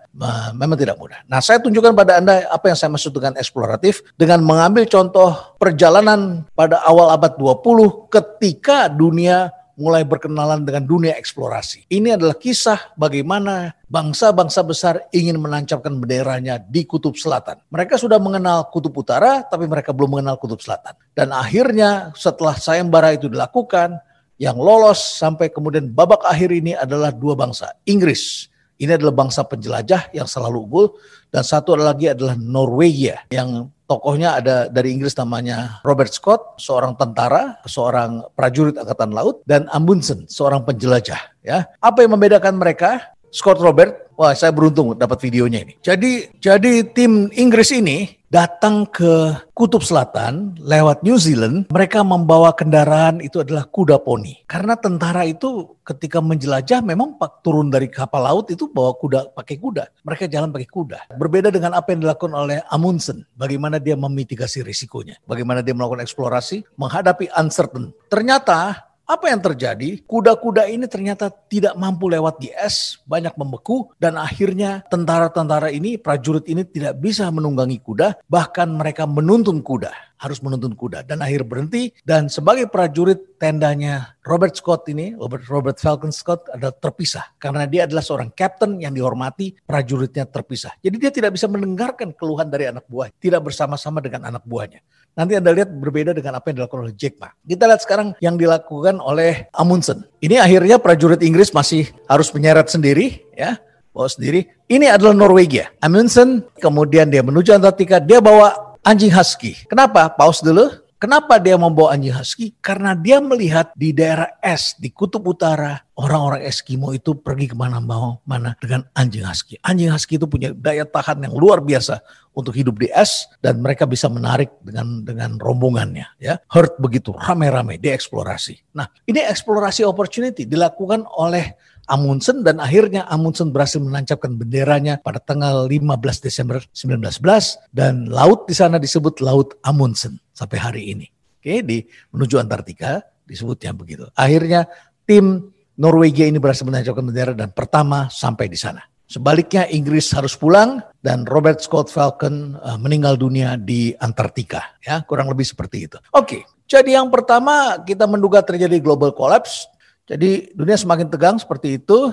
Memang tidak mudah. Nah saya tunjukkan pada anda apa yang saya maksud dengan eksploratif. Dengan mengambil contoh perjalanan pada awal abad 20 ketika dunia mulai berkenalan dengan dunia eksplorasi. Ini adalah kisah bagaimana bangsa-bangsa besar ingin menancapkan benderanya di kutub selatan. Mereka sudah mengenal kutub utara, tapi mereka belum mengenal kutub selatan. Dan akhirnya setelah sayembara itu dilakukan, yang lolos sampai kemudian babak akhir ini adalah dua bangsa. Inggris, ini adalah bangsa penjelajah yang selalu unggul, dan satu lagi adalah Norwegia yang tokohnya ada dari Inggris namanya Robert Scott, seorang tentara, seorang prajurit angkatan laut, dan Amundsen, seorang penjelajah. Ya, apa yang membedakan mereka? Scott Robert, wah saya beruntung dapat videonya ini. Jadi jadi tim Inggris ini datang ke Kutub Selatan lewat New Zealand, mereka membawa kendaraan itu adalah kuda poni. Karena tentara itu ketika menjelajah memang turun dari kapal laut itu bawa kuda pakai kuda. Mereka jalan pakai kuda. Berbeda dengan apa yang dilakukan oleh Amundsen, bagaimana dia memitigasi risikonya, bagaimana dia melakukan eksplorasi menghadapi uncertain. Ternyata apa yang terjadi? Kuda-kuda ini ternyata tidak mampu lewat di es, banyak membeku, dan akhirnya tentara-tentara ini, prajurit ini tidak bisa menunggangi kuda, bahkan mereka menuntun kuda, harus menuntun kuda, dan akhir berhenti. Dan sebagai prajurit tendanya Robert Scott ini, Robert, Robert Falcon Scott adalah terpisah, karena dia adalah seorang kapten yang dihormati, prajuritnya terpisah. Jadi dia tidak bisa mendengarkan keluhan dari anak buah, tidak bersama-sama dengan anak buahnya. Nanti Anda lihat berbeda dengan apa yang dilakukan oleh Jack Ma. Kita lihat sekarang yang dilakukan oleh Amundsen. Ini akhirnya prajurit Inggris masih harus menyeret sendiri ya bawa sendiri. Ini adalah Norwegia. Amundsen kemudian dia menuju Antartika, dia bawa anjing husky. Kenapa? Pause dulu. Kenapa dia membawa anjing husky? Karena dia melihat di daerah es, di kutub utara, orang-orang Eskimo itu pergi ke mana mau mana dengan anjing husky. Anjing husky itu punya daya tahan yang luar biasa untuk hidup di es dan mereka bisa menarik dengan dengan rombongannya. Ya, herd begitu rame-rame dieksplorasi. Nah, ini eksplorasi opportunity dilakukan oleh Amundsen dan akhirnya Amundsen berhasil menancapkan benderanya pada tanggal 15 Desember 1911 dan laut di sana disebut Laut Amundsen sampai hari ini. Oke, di menuju Antartika disebutnya begitu. Akhirnya tim Norwegia ini berhasil menancapkan bendera dan pertama sampai di sana. Sebaliknya Inggris harus pulang dan Robert Scott Falcon uh, meninggal dunia di Antartika. Ya, kurang lebih seperti itu. Oke, jadi yang pertama kita menduga terjadi global collapse jadi dunia semakin tegang seperti itu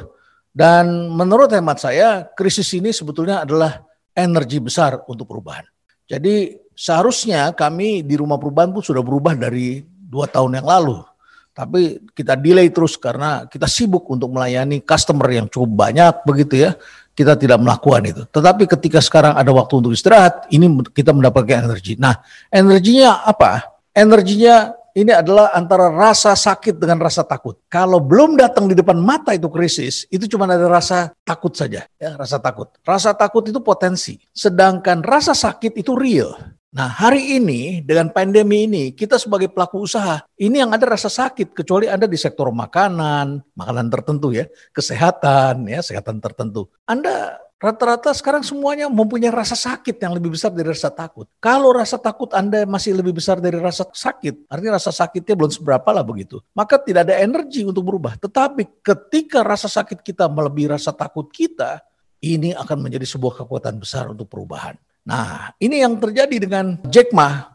dan menurut hemat saya krisis ini sebetulnya adalah energi besar untuk perubahan. Jadi seharusnya kami di rumah perubahan pun sudah berubah dari dua tahun yang lalu. Tapi kita delay terus karena kita sibuk untuk melayani customer yang cukup banyak begitu ya. Kita tidak melakukan itu. Tetapi ketika sekarang ada waktu untuk istirahat, ini kita mendapatkan energi. Nah, energinya apa? Energinya ini adalah antara rasa sakit dengan rasa takut. Kalau belum datang di depan mata itu krisis, itu cuma ada rasa takut saja, ya, rasa takut. Rasa takut itu potensi, sedangkan rasa sakit itu real. Nah, hari ini dengan pandemi ini, kita sebagai pelaku usaha, ini yang ada rasa sakit kecuali Anda di sektor makanan, makanan tertentu ya, kesehatan ya, kesehatan tertentu. Anda Rata-rata sekarang semuanya mempunyai rasa sakit yang lebih besar dari rasa takut. Kalau rasa takut Anda masih lebih besar dari rasa sakit, artinya rasa sakitnya belum seberapa lah begitu. Maka tidak ada energi untuk berubah. Tetapi ketika rasa sakit kita melebihi rasa takut kita, ini akan menjadi sebuah kekuatan besar untuk perubahan. Nah, ini yang terjadi dengan Jack Ma.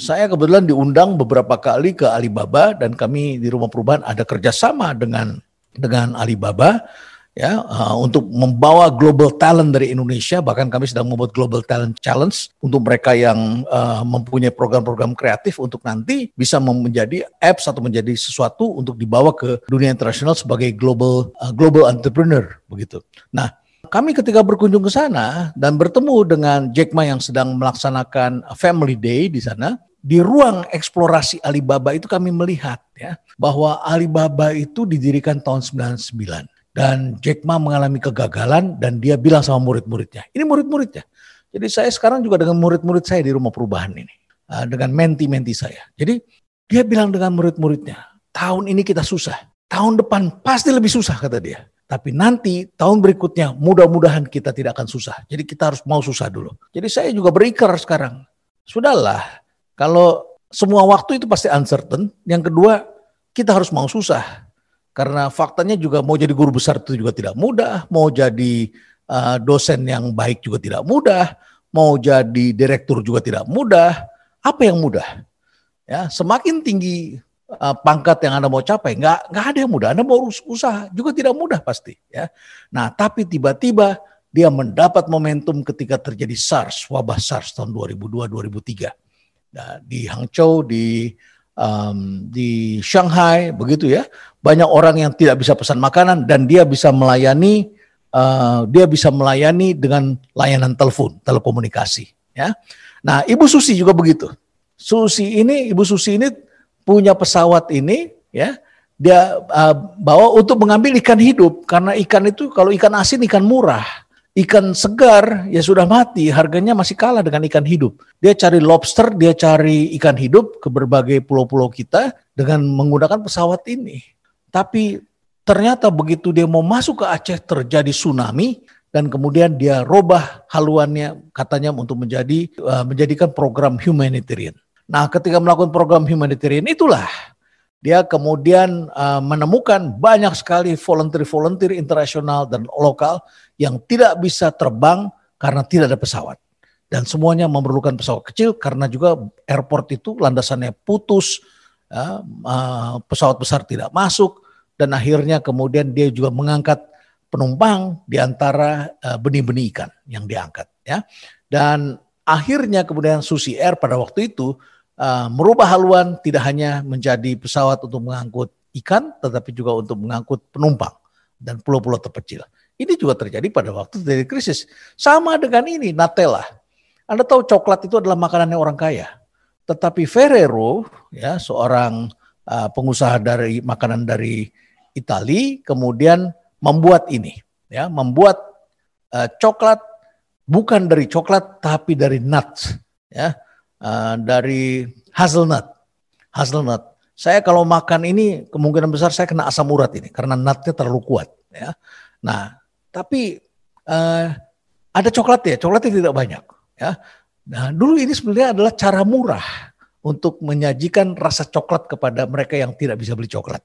Saya kebetulan diundang beberapa kali ke Alibaba dan kami di rumah perubahan ada kerjasama dengan dengan Alibaba ya uh, untuk membawa global talent dari Indonesia bahkan kami sedang membuat global talent challenge untuk mereka yang uh, mempunyai program-program kreatif untuk nanti bisa menjadi apps atau menjadi sesuatu untuk dibawa ke dunia internasional sebagai global uh, global entrepreneur begitu. Nah, kami ketika berkunjung ke sana dan bertemu dengan Jack Ma yang sedang melaksanakan Family Day di sana, di ruang eksplorasi Alibaba itu kami melihat ya bahwa Alibaba itu didirikan tahun 99 dan Jack Ma mengalami kegagalan dan dia bilang sama murid-muridnya, ini murid-muridnya. Jadi saya sekarang juga dengan murid-murid saya di rumah perubahan ini, ah, dengan menti-menti saya. Jadi dia bilang dengan murid-muridnya, tahun ini kita susah, tahun depan pasti lebih susah kata dia. Tapi nanti tahun berikutnya mudah-mudahan kita tidak akan susah. Jadi kita harus mau susah dulu. Jadi saya juga berikrar sekarang. Sudahlah, kalau semua waktu itu pasti uncertain. Yang kedua, kita harus mau susah. Karena faktanya juga mau jadi guru besar itu juga tidak mudah, mau jadi uh, dosen yang baik juga tidak mudah, mau jadi direktur juga tidak mudah. Apa yang mudah? Ya, semakin tinggi uh, pangkat yang Anda mau capai, nggak nggak ada yang mudah. Anda mau usaha juga tidak mudah pasti. Ya, nah tapi tiba-tiba dia mendapat momentum ketika terjadi SARS, wabah SARS tahun 2002-2003. Nah, di Hangzhou, di um, di Shanghai, begitu ya. Banyak orang yang tidak bisa pesan makanan dan dia bisa melayani, uh, dia bisa melayani dengan layanan telepon, telekomunikasi. Ya. Nah, Ibu Susi juga begitu. Susi ini, Ibu Susi ini punya pesawat ini, ya, dia uh, bawa untuk mengambil ikan hidup karena ikan itu kalau ikan asin ikan murah ikan segar ya sudah mati, harganya masih kalah dengan ikan hidup. Dia cari lobster, dia cari ikan hidup ke berbagai pulau-pulau kita dengan menggunakan pesawat ini. Tapi ternyata begitu dia mau masuk ke Aceh terjadi tsunami dan kemudian dia robah haluannya katanya untuk menjadi uh, menjadikan program humanitarian. Nah, ketika melakukan program humanitarian itulah dia kemudian uh, menemukan banyak sekali volunteer-volunteer internasional dan lokal yang tidak bisa terbang karena tidak ada pesawat. Dan semuanya memerlukan pesawat kecil karena juga airport itu landasannya putus, ya, uh, pesawat besar tidak masuk, dan akhirnya kemudian dia juga mengangkat penumpang di antara uh, benih-benih ikan yang diangkat. ya Dan akhirnya kemudian Susi Air pada waktu itu uh, merubah haluan tidak hanya menjadi pesawat untuk mengangkut ikan, tetapi juga untuk mengangkut penumpang dan pulau-pulau terpencil. Ini juga terjadi pada waktu dari krisis. Sama dengan ini, Nutella. Anda tahu coklat itu adalah makanannya orang kaya. Tetapi Ferrero, ya seorang uh, pengusaha dari makanan dari Italia, kemudian membuat ini, ya membuat uh, coklat bukan dari coklat tapi dari nuts, ya uh, dari hazelnut. Hazelnut. Saya kalau makan ini kemungkinan besar saya kena asam urat ini karena nutnya terlalu kuat. Ya. Nah, tapi uh, ada coklat ya, coklatnya tidak banyak. Ya. Nah, dulu ini sebenarnya adalah cara murah untuk menyajikan rasa coklat kepada mereka yang tidak bisa beli coklat.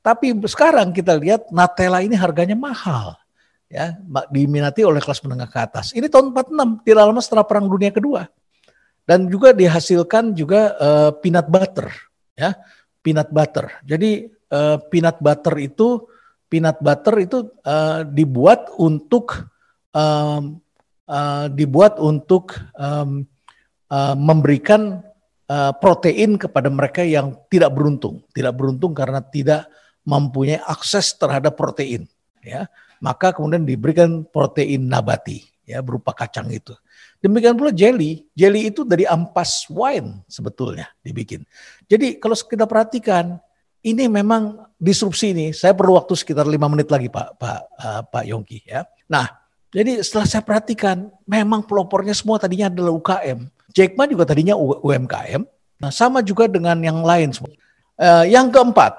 Tapi sekarang kita lihat Nutella ini harganya mahal ya diminati oleh kelas menengah ke atas. Ini tahun 46, tidak lama setelah Perang Dunia Kedua dan juga dihasilkan juga uh, peanut butter ya peanut butter. Jadi uh, peanut butter itu peanut butter itu uh, dibuat untuk um, uh, dibuat untuk um, uh, memberikan uh, protein kepada mereka yang tidak beruntung. Tidak beruntung karena tidak mempunyai akses terhadap protein ya. Maka kemudian diberikan protein nabati ya berupa kacang itu Demikian pula jelly. Jelly itu dari ampas wine sebetulnya dibikin. Jadi kalau kita perhatikan, ini memang disrupsi ini. Saya perlu waktu sekitar lima menit lagi Pak Pak uh, Pak Yongki ya. Nah, jadi setelah saya perhatikan, memang pelopornya semua tadinya adalah UKM. Jack Ma juga tadinya UMKM. Nah, sama juga dengan yang lain semua. Uh, yang keempat,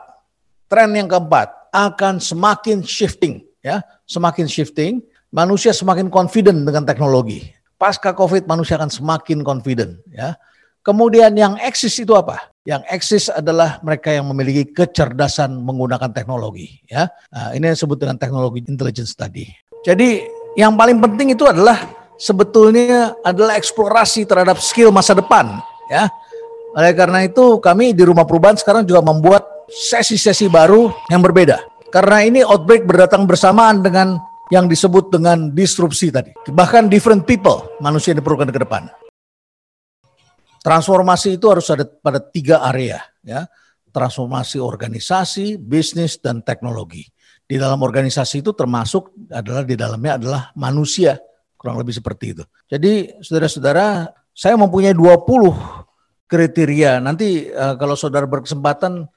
tren yang keempat akan semakin shifting ya, semakin shifting. Manusia semakin confident dengan teknologi pasca COVID manusia akan semakin confident ya. Kemudian yang eksis itu apa? Yang eksis adalah mereka yang memiliki kecerdasan menggunakan teknologi ya. Nah, ini yang disebut dengan teknologi intelligence tadi. Jadi yang paling penting itu adalah sebetulnya adalah eksplorasi terhadap skill masa depan ya. Oleh karena itu kami di rumah perubahan sekarang juga membuat sesi-sesi baru yang berbeda. Karena ini outbreak berdatang bersamaan dengan yang disebut dengan disrupsi tadi. Bahkan different people manusia yang diperlukan ke depan. Transformasi itu harus ada pada tiga area, ya. Transformasi organisasi, bisnis, dan teknologi. Di dalam organisasi itu termasuk adalah di dalamnya adalah manusia, kurang lebih seperti itu. Jadi saudara-saudara, saya mempunyai 20 kriteria. Nanti uh, kalau saudara berkesempatan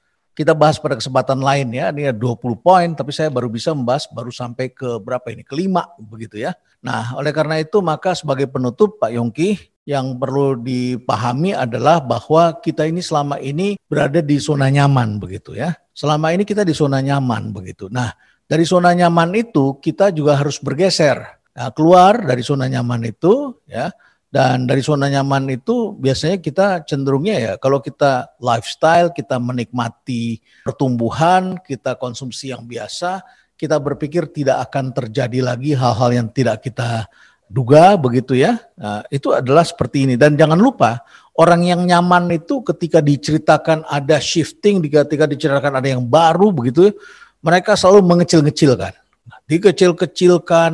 kita bahas pada kesempatan lain ya. Ini ada 20 poin, tapi saya baru bisa membahas baru sampai ke berapa ini? Kelima begitu ya. Nah, oleh karena itu maka sebagai penutup Pak Yongki yang perlu dipahami adalah bahwa kita ini selama ini berada di zona nyaman begitu ya. Selama ini kita di zona nyaman begitu. Nah, dari zona nyaman itu kita juga harus bergeser. Nah, keluar dari zona nyaman itu ya Dan dari zona nyaman itu biasanya kita cenderungnya ya kalau kita lifestyle, kita menikmati pertumbuhan, kita konsumsi yang biasa, kita berpikir tidak akan terjadi lagi hal-hal yang tidak kita duga begitu ya. Nah, itu adalah seperti ini. Dan jangan lupa orang yang nyaman itu ketika diceritakan ada shifting, ketika diceritakan ada yang baru begitu, mereka selalu mengecil-ngecilkan, dikecil-kecilkan,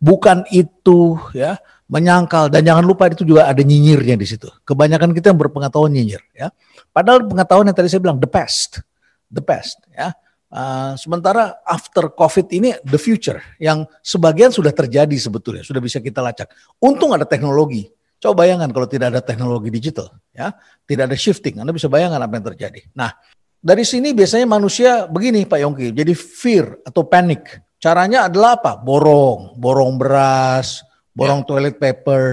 bukan itu ya menyangkal dan jangan lupa itu juga ada nyinyirnya di situ. Kebanyakan kita yang berpengetahuan nyinyir ya. Padahal pengetahuan yang tadi saya bilang the best, the best ya. Uh, sementara after COVID ini the future yang sebagian sudah terjadi sebetulnya sudah bisa kita lacak. Untung ada teknologi. Coba bayangkan kalau tidak ada teknologi digital, ya, tidak ada shifting, Anda bisa bayangkan apa yang terjadi. Nah, dari sini biasanya manusia begini Pak Yongki, jadi fear atau panic. Caranya adalah apa? Borong, borong beras, borong ya. toilet paper,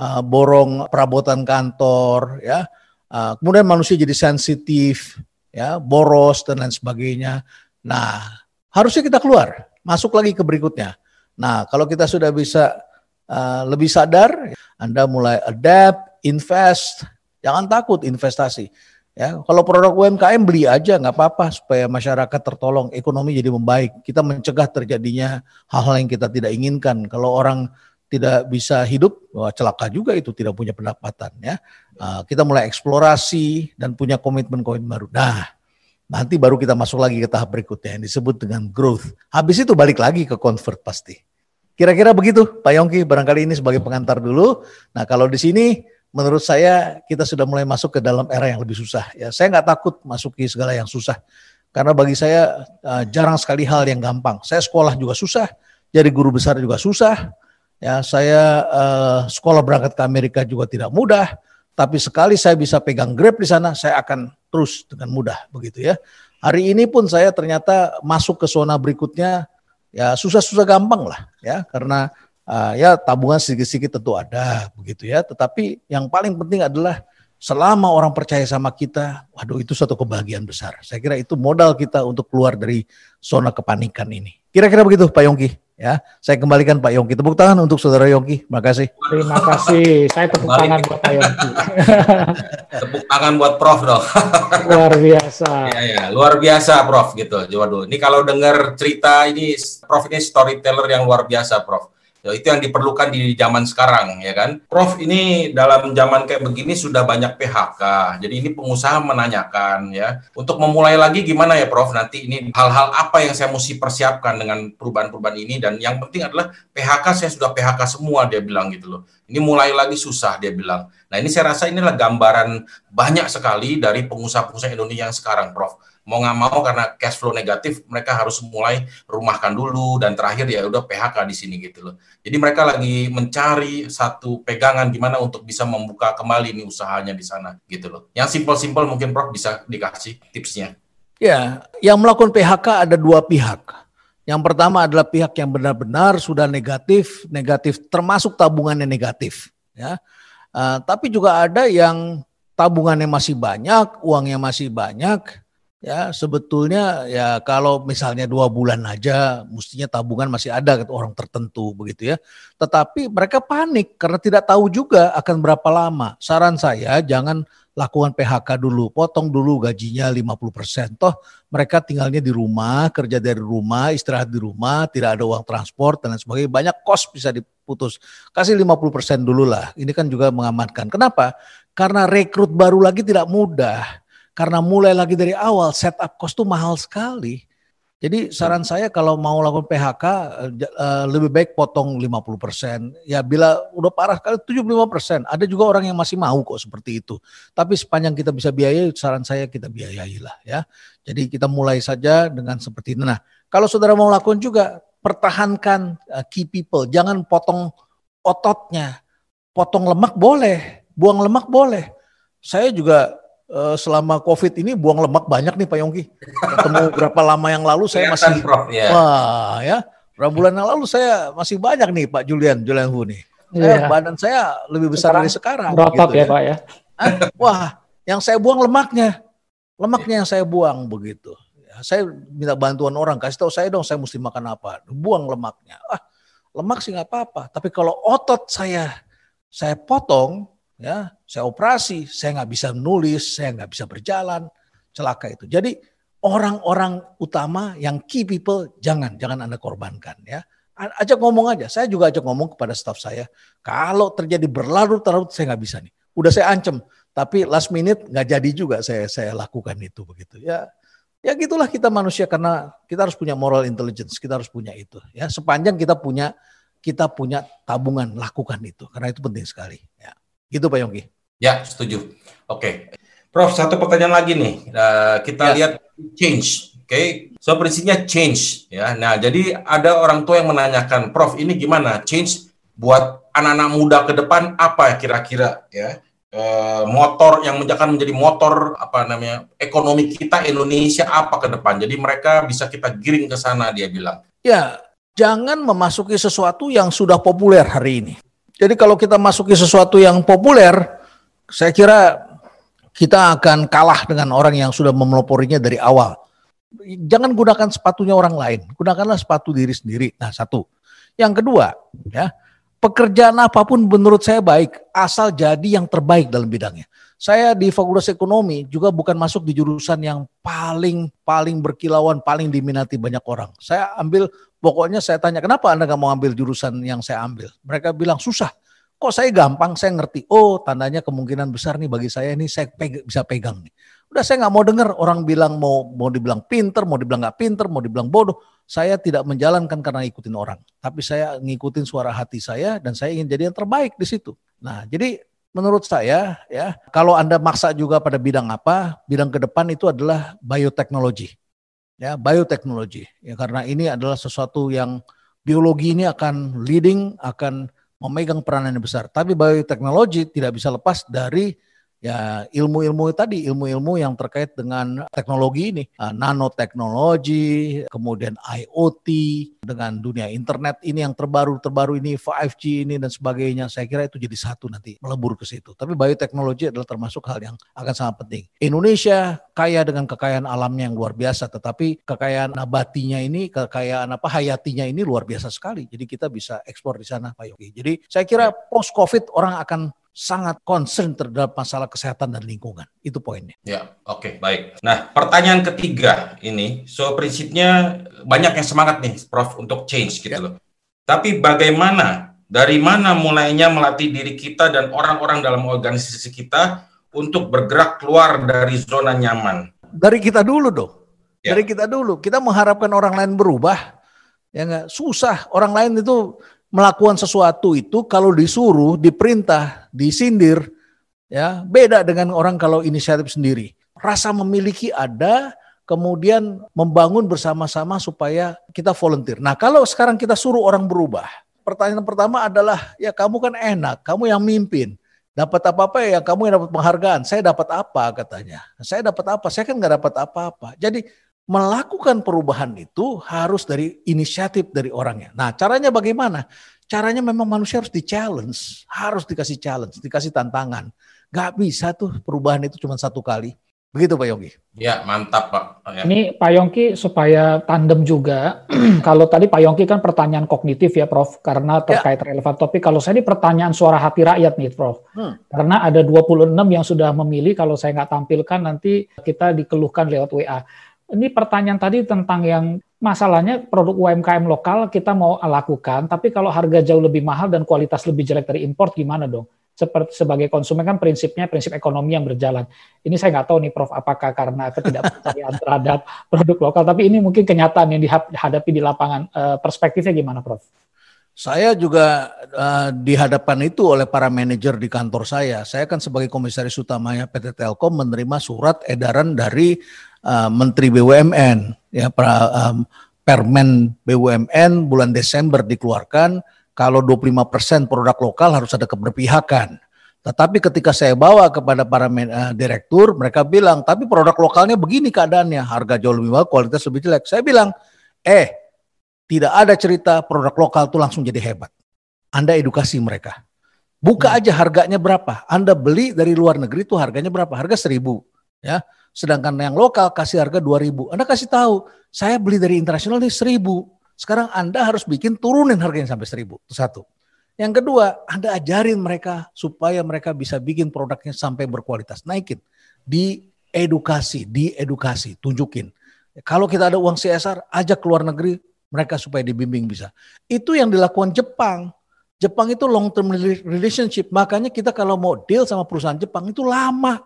uh, borong perabotan kantor, ya. Uh, kemudian manusia jadi sensitif, ya, boros dan lain sebagainya. Nah, harusnya kita keluar, masuk lagi ke berikutnya. Nah, kalau kita sudah bisa uh, lebih sadar, Anda mulai adapt, invest, jangan takut investasi. Ya, kalau produk UMKM beli aja nggak apa-apa supaya masyarakat tertolong, ekonomi jadi membaik. Kita mencegah terjadinya hal-hal yang kita tidak inginkan. Kalau orang tidak bisa hidup, wah celaka juga itu tidak punya pendapatan ya. Uh, kita mulai eksplorasi dan punya komitmen-komitmen baru. Nah, nanti baru kita masuk lagi ke tahap berikutnya yang disebut dengan growth. Habis itu balik lagi ke convert pasti. Kira-kira begitu Pak Yongki, barangkali ini sebagai pengantar dulu. Nah kalau di sini menurut saya kita sudah mulai masuk ke dalam era yang lebih susah. Ya saya nggak takut masuki segala yang susah. Karena bagi saya uh, jarang sekali hal yang gampang. Saya sekolah juga susah, jadi guru besar juga susah, Ya, saya uh, sekolah berangkat ke Amerika juga tidak mudah, tapi sekali saya bisa pegang grab di sana, saya akan terus dengan mudah begitu ya. Hari ini pun saya ternyata masuk ke zona berikutnya ya susah-susah gampang lah ya karena uh, ya tabungan sedikit-sedikit tentu ada begitu ya, tetapi yang paling penting adalah selama orang percaya sama kita, waduh itu suatu kebahagiaan besar. Saya kira itu modal kita untuk keluar dari zona kepanikan ini. Kira-kira begitu Pak Yongki. Ya, saya kembalikan Pak Yongki. Tepuk tangan untuk Saudara Yongki. Terima kasih. Terima kasih. Saya tepuk Kembali. tangan buat Pak Yongki. tepuk tangan buat Prof dong. luar biasa. Ya, ya, luar biasa Prof gitu. Waduh, ini kalau dengar cerita ini Prof ini storyteller yang luar biasa Prof. Ya, itu yang diperlukan di zaman sekarang, ya kan? Prof, ini dalam zaman kayak begini sudah banyak PHK. Jadi ini pengusaha menanyakan, ya, untuk memulai lagi gimana ya, Prof? Nanti ini hal-hal apa yang saya mesti persiapkan dengan perubahan-perubahan ini? Dan yang penting adalah PHK saya sudah PHK semua, dia bilang gitu loh. Ini mulai lagi susah, dia bilang. Nah ini saya rasa inilah gambaran banyak sekali dari pengusaha-pengusaha Indonesia yang sekarang, Prof mau nggak mau karena cash flow negatif mereka harus mulai rumahkan dulu dan terakhir ya udah PHK di sini gitu loh. Jadi mereka lagi mencari satu pegangan gimana untuk bisa membuka kembali nih usahanya di sana gitu loh. Yang simpel-simpel mungkin Prof bisa dikasih tipsnya. Ya, yang melakukan PHK ada dua pihak. Yang pertama adalah pihak yang benar-benar sudah negatif, negatif termasuk tabungannya negatif, ya. Uh, tapi juga ada yang tabungannya masih banyak, uangnya masih banyak, ya sebetulnya ya kalau misalnya dua bulan aja mestinya tabungan masih ada ke orang tertentu begitu ya. Tetapi mereka panik karena tidak tahu juga akan berapa lama. Saran saya jangan lakukan PHK dulu potong dulu gajinya 50% toh mereka tinggalnya di rumah kerja dari rumah istirahat di rumah tidak ada uang transport dan lain sebagainya. Banyak kos bisa diputus. Kasih 50% dulu lah. Ini kan juga mengamankan. Kenapa? Karena rekrut baru lagi tidak mudah karena mulai lagi dari awal setup cost itu mahal sekali. Jadi saran saya kalau mau lakukan PHK eh, lebih baik potong 50%. Ya bila udah parah sekali 75%. Ada juga orang yang masih mau kok seperti itu. Tapi sepanjang kita bisa biayai saran saya kita biayai lah ya. Jadi kita mulai saja dengan seperti itu. Nah, kalau saudara mau lakukan juga pertahankan eh, key people, jangan potong ototnya. Potong lemak boleh, buang lemak boleh. Saya juga uh, selama COVID ini buang lemak banyak nih Pak Yongki. Ketemu berapa lama yang lalu saya masih Prof, ya. wah ya berapa bulan yang lalu saya masih banyak nih Pak Julian Julian Hu nih. Saya, yeah. badan saya lebih besar sekarang, dari sekarang. Berotot gitu, ya, ya Pak ya. Wah, yang saya buang lemaknya, lemaknya yang saya buang begitu. Ya, saya minta bantuan orang, kasih tahu saya dong, saya mesti makan apa. Buang lemaknya. Ah, lemak sih nggak apa-apa. Tapi kalau otot saya saya potong, ya, saya operasi, saya nggak bisa nulis, saya nggak bisa berjalan, celaka itu. Jadi orang-orang utama yang key people jangan jangan anda korbankan ya. Ajak ngomong aja. Saya juga ajak ngomong kepada staff saya. Kalau terjadi berlarut-larut saya nggak bisa nih. Udah saya ancam. Tapi last minute nggak jadi juga saya saya lakukan itu begitu ya. Ya gitulah kita manusia karena kita harus punya moral intelligence, kita harus punya itu. Ya sepanjang kita punya kita punya tabungan lakukan itu karena itu penting sekali. Ya. Gitu Pak Yongki. Ya setuju. Oke, Prof satu pertanyaan lagi nih. Uh, kita ya. lihat change, oke? Okay? So prinsipnya change ya. Nah jadi ada orang tua yang menanyakan, Prof ini gimana change buat anak-anak muda ke depan apa kira-kira ya? Eh, motor yang akan menjadi motor apa namanya ekonomi kita Indonesia apa ke depan. Jadi mereka bisa kita giring ke sana dia bilang. Ya, jangan memasuki sesuatu yang sudah populer hari ini. Jadi kalau kita masuki sesuatu yang populer, saya kira kita akan kalah dengan orang yang sudah memeloporinya dari awal. Jangan gunakan sepatunya orang lain, gunakanlah sepatu diri sendiri. Nah, satu. Yang kedua, ya, pekerjaan apa pun menurut saya baik asal jadi yang terbaik dalam bidangnya. Saya di Fakultas Ekonomi juga bukan masuk di jurusan yang paling paling berkilauan, paling diminati banyak orang. Saya ambil pokoknya saya tanya kenapa Anda nggak mau ambil jurusan yang saya ambil? Mereka bilang susah. Kok saya gampang, saya ngerti. Oh, tandanya kemungkinan besar nih bagi saya ini saya peg bisa pegang nih. Udah saya nggak mau dengar orang bilang mau mau dibilang pinter, mau dibilang nggak pinter, mau dibilang bodoh saya tidak menjalankan karena ikutin orang, tapi saya ngikutin suara hati saya dan saya ingin jadi yang terbaik di situ. Nah, jadi menurut saya ya, kalau Anda maksa juga pada bidang apa, bidang ke depan itu adalah bioteknologi. Ya, bioteknologi. Ya karena ini adalah sesuatu yang biologi ini akan leading, akan memegang peranan yang besar. Tapi bioteknologi tidak bisa lepas dari ya ilmu-ilmu tadi, ilmu-ilmu yang terkait dengan teknologi ini, uh, nanoteknologi, kemudian IoT, dengan dunia internet ini yang terbaru-terbaru ini, 5G ini dan sebagainya, saya kira itu jadi satu nanti melebur ke situ. Tapi bioteknologi adalah termasuk hal yang akan sangat penting. Indonesia kaya dengan kekayaan alamnya yang luar biasa, tetapi kekayaan nabatinya ini, kekayaan apa hayatinya ini luar biasa sekali. Jadi kita bisa ekspor di sana, Pak Yogi. Jadi saya kira post COVID orang akan sangat concern terhadap masalah kesehatan dan lingkungan. Itu poinnya. Ya, oke, okay, baik. Nah, pertanyaan ketiga ini, so prinsipnya banyak yang semangat nih, Prof, untuk change gitu ya. loh. Tapi bagaimana, dari mana mulainya melatih diri kita dan orang-orang dalam organisasi kita untuk bergerak keluar dari zona nyaman? Dari kita dulu dong. Ya. Dari kita dulu. Kita mengharapkan orang lain berubah, ya nggak susah. Orang lain itu melakukan sesuatu itu kalau disuruh, diperintah, disindir, ya beda dengan orang kalau inisiatif sendiri. Rasa memiliki ada, kemudian membangun bersama-sama supaya kita volunteer. Nah kalau sekarang kita suruh orang berubah, pertanyaan pertama adalah ya kamu kan enak, kamu yang mimpin. Dapat apa-apa ya kamu yang dapat penghargaan. Saya dapat apa katanya. Saya dapat apa? Saya kan nggak dapat apa-apa. Jadi melakukan perubahan itu harus dari inisiatif dari orangnya. Nah, caranya bagaimana? Caranya memang manusia harus di-challenge, harus dikasih challenge, dikasih tantangan. Gak bisa tuh perubahan itu cuma satu kali. Begitu Pak Yongki. Ya, mantap Pak. Ya. Ini Pak Yongki supaya tandem juga. kalau tadi Pak Yongki kan pertanyaan kognitif ya Prof, karena ya. terkait ya. relevan topik. Kalau saya ini pertanyaan suara hati rakyat nih Prof. Hmm. Karena ada 26 yang sudah memilih, kalau saya nggak tampilkan nanti kita dikeluhkan lewat WA. Ini pertanyaan tadi tentang yang masalahnya produk UMKM lokal kita mau lakukan, tapi kalau harga jauh lebih mahal dan kualitas lebih jelek dari import gimana dong? Seperti sebagai konsumen kan prinsipnya prinsip ekonomi yang berjalan. Ini saya nggak tahu nih Prof, apakah karena ketidakpercayaan terhadap produk lokal, tapi ini mungkin kenyataan yang dihadapi di lapangan. Eh, perspektifnya gimana Prof? Saya juga uh, dihadapkan itu oleh para manajer di kantor saya. Saya kan sebagai komisaris utamanya PT Telkom menerima surat edaran dari uh, Menteri BUMN, ya pra, um, Permen BUMN bulan Desember dikeluarkan kalau 25% produk lokal harus ada keberpihakan. Tetapi ketika saya bawa kepada para uh, direktur, mereka bilang, tapi produk lokalnya begini keadaannya, harga jauh lebih mahal, kualitas lebih jelek. Saya bilang, eh tidak ada cerita produk lokal itu langsung jadi hebat. Anda edukasi mereka. Buka hmm. aja harganya berapa. Anda beli dari luar negeri itu harganya berapa? Harga seribu. Ya. Sedangkan yang lokal kasih harga dua ribu. Anda kasih tahu, saya beli dari internasional ini seribu. Sekarang Anda harus bikin turunin harganya sampai seribu. Itu satu. Yang kedua, Anda ajarin mereka supaya mereka bisa bikin produknya sampai berkualitas. Naikin. Di edukasi, di edukasi, tunjukin. Kalau kita ada uang CSR, ajak keluar negeri, mereka supaya dibimbing bisa. Itu yang dilakukan Jepang. Jepang itu long term relationship. Makanya kita kalau mau deal sama perusahaan Jepang itu lama.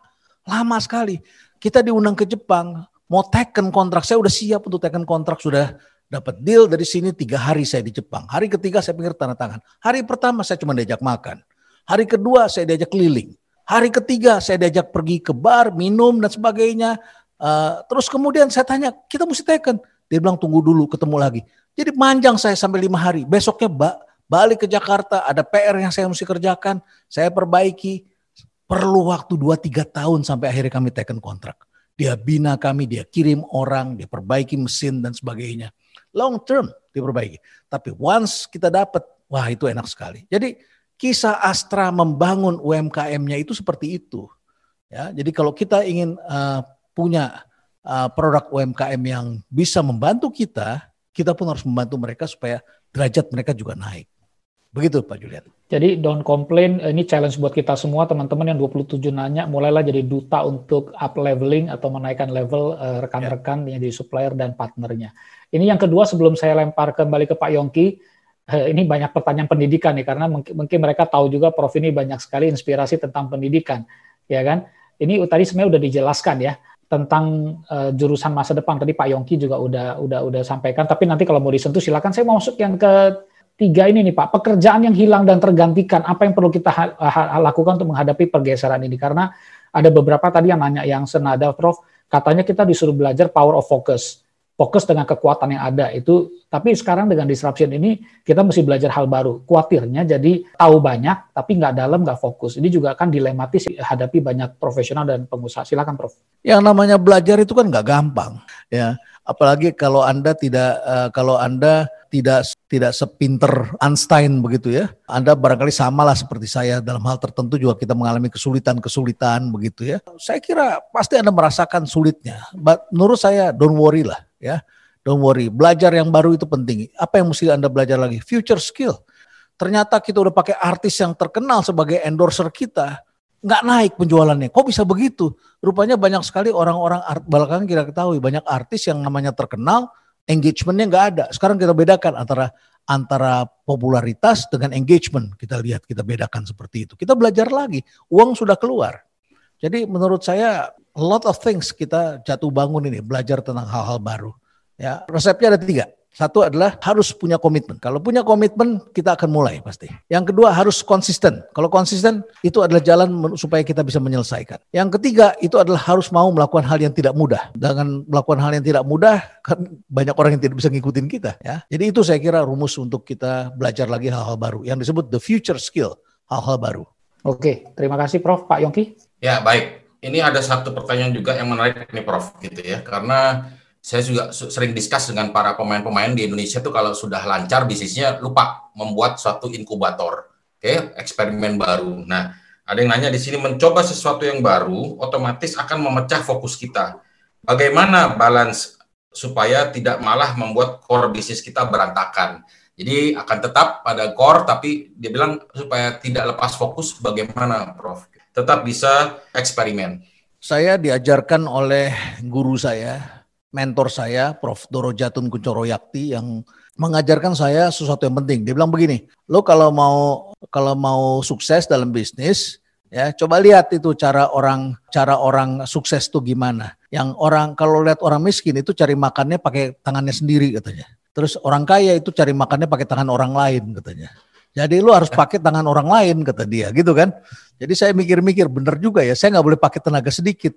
Lama sekali. Kita diundang ke Jepang, mau taken kontrak. Saya udah siap untuk taken kontrak, sudah dapat deal dari sini tiga hari saya di Jepang. Hari ketiga saya pikir tanda tangan. Hari pertama saya cuma diajak makan. Hari kedua saya diajak keliling. Hari ketiga saya diajak pergi ke bar, minum dan sebagainya. Uh, terus kemudian saya tanya, kita mesti teken. Dia bilang tunggu dulu, ketemu lagi. Jadi manjang saya sampai lima hari. Besoknya ba balik ke Jakarta, ada PR yang saya mesti kerjakan. Saya perbaiki. Perlu waktu 2-3 tahun sampai akhirnya kami teken kontrak. Dia bina kami, dia kirim orang, dia perbaiki mesin dan sebagainya long term diperbaiki. Tapi once kita dapat, wah itu enak sekali. Jadi kisah Astra membangun UMKM-nya itu seperti itu. Ya, jadi kalau kita ingin uh, punya uh, produk UMKM yang bisa membantu kita, kita pun harus membantu mereka supaya derajat mereka juga naik. Begitu Pak Julian. Jadi don't complain, ini challenge buat kita semua teman-teman yang 27 nanya, mulailah jadi duta untuk up leveling atau menaikkan level uh, rekan-rekan yeah. yang jadi supplier dan partnernya. Ini yang kedua sebelum saya lempar kembali ke Pak Yongki, eh, ini banyak pertanyaan pendidikan nih karena mungkin, mungkin mereka tahu juga Prof ini banyak sekali inspirasi tentang pendidikan, ya kan? Ini tadi sebenarnya udah dijelaskan ya tentang uh, jurusan masa depan tadi Pak Yongki juga udah udah udah sampaikan. Tapi nanti kalau mau disentuh silakan. Saya mau masuk yang ketiga ini nih Pak, pekerjaan yang hilang dan tergantikan. Apa yang perlu kita lakukan untuk menghadapi pergeseran ini? Karena ada beberapa tadi yang nanya yang senada, Prof. Katanya kita disuruh belajar power of focus fokus dengan kekuatan yang ada. Itu tapi sekarang dengan disruption ini kita mesti belajar hal baru. Kuatirnya jadi tahu banyak tapi nggak dalam nggak fokus. Ini juga kan dilematis hadapi banyak profesional dan pengusaha. Silakan prof. Yang namanya belajar itu kan nggak gampang ya. Apalagi kalau anda tidak uh, kalau anda tidak tidak sepinter Einstein begitu ya. Anda barangkali samalah seperti saya. Dalam hal tertentu juga kita mengalami kesulitan-kesulitan begitu ya. Saya kira pasti Anda merasakan sulitnya. But menurut saya don't worry lah ya. Don't worry, belajar yang baru itu penting. Apa yang mesti Anda belajar lagi? Future skill. Ternyata kita udah pakai artis yang terkenal sebagai endorser kita, nggak naik penjualannya. Kok bisa begitu? Rupanya banyak sekali orang-orang belakangan kita ketahui banyak artis yang namanya terkenal, engagementnya nggak ada. Sekarang kita bedakan antara antara popularitas dengan engagement. Kita lihat, kita bedakan seperti itu. Kita belajar lagi, uang sudah keluar. Jadi menurut saya a lot of things kita jatuh bangun ini belajar tentang hal-hal baru. Ya, resepnya ada tiga. Satu adalah harus punya komitmen. Kalau punya komitmen, kita akan mulai pasti. Yang kedua harus konsisten. Kalau konsisten, itu adalah jalan supaya kita bisa menyelesaikan. Yang ketiga, itu adalah harus mau melakukan hal yang tidak mudah. Dengan melakukan hal yang tidak mudah, kan banyak orang yang tidak bisa ngikutin kita. Ya, Jadi itu saya kira rumus untuk kita belajar lagi hal-hal baru. Yang disebut the future skill, hal-hal baru. Oke, terima kasih Prof. Pak Yongki. Ya, baik ini ada satu pertanyaan juga yang menarik nih Prof gitu ya. Karena saya juga sering diskus dengan para pemain-pemain di Indonesia tuh kalau sudah lancar bisnisnya lupa membuat suatu inkubator oke okay? eksperimen baru. Nah ada yang nanya di sini mencoba sesuatu yang baru otomatis akan memecah fokus kita. Bagaimana balance supaya tidak malah membuat core bisnis kita berantakan? Jadi akan tetap pada core tapi dia bilang supaya tidak lepas fokus bagaimana Prof tetap bisa eksperimen. Saya diajarkan oleh guru saya, mentor saya, Prof. Doro Jatun Kuncoro Yakti yang mengajarkan saya sesuatu yang penting. Dia bilang begini, lo kalau mau kalau mau sukses dalam bisnis, ya coba lihat itu cara orang cara orang sukses tuh gimana. Yang orang kalau lihat orang miskin itu cari makannya pakai tangannya sendiri katanya. Terus orang kaya itu cari makannya pakai tangan orang lain katanya. Jadi lu harus pakai tangan orang lain kata dia, gitu kan? Jadi saya mikir-mikir bener juga ya, saya nggak boleh pakai tenaga sedikit.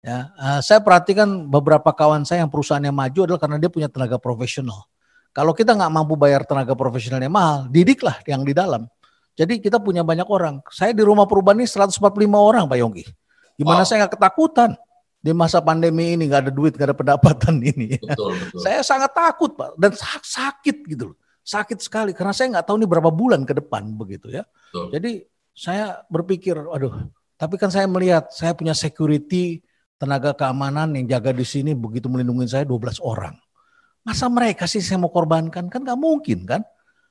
Ya, uh, saya perhatikan beberapa kawan saya yang perusahaannya maju adalah karena dia punya tenaga profesional. Kalau kita nggak mampu bayar tenaga profesionalnya mahal, didiklah yang di dalam. Jadi kita punya banyak orang. Saya di rumah perubahan ini 145 orang Pak Yongki. Gimana wow. saya nggak ketakutan di masa pandemi ini nggak ada duit, nggak ada pendapatan ini. Betul, betul. Saya sangat takut Pak dan sakit gitu loh. Sakit sekali karena saya nggak tahu ini berapa bulan ke depan begitu ya. Betul. Jadi saya berpikir, aduh, tapi kan saya melihat saya punya security tenaga keamanan yang jaga di sini begitu melindungi saya 12 orang. Masa mereka sih saya mau korbankan? Kan nggak mungkin kan?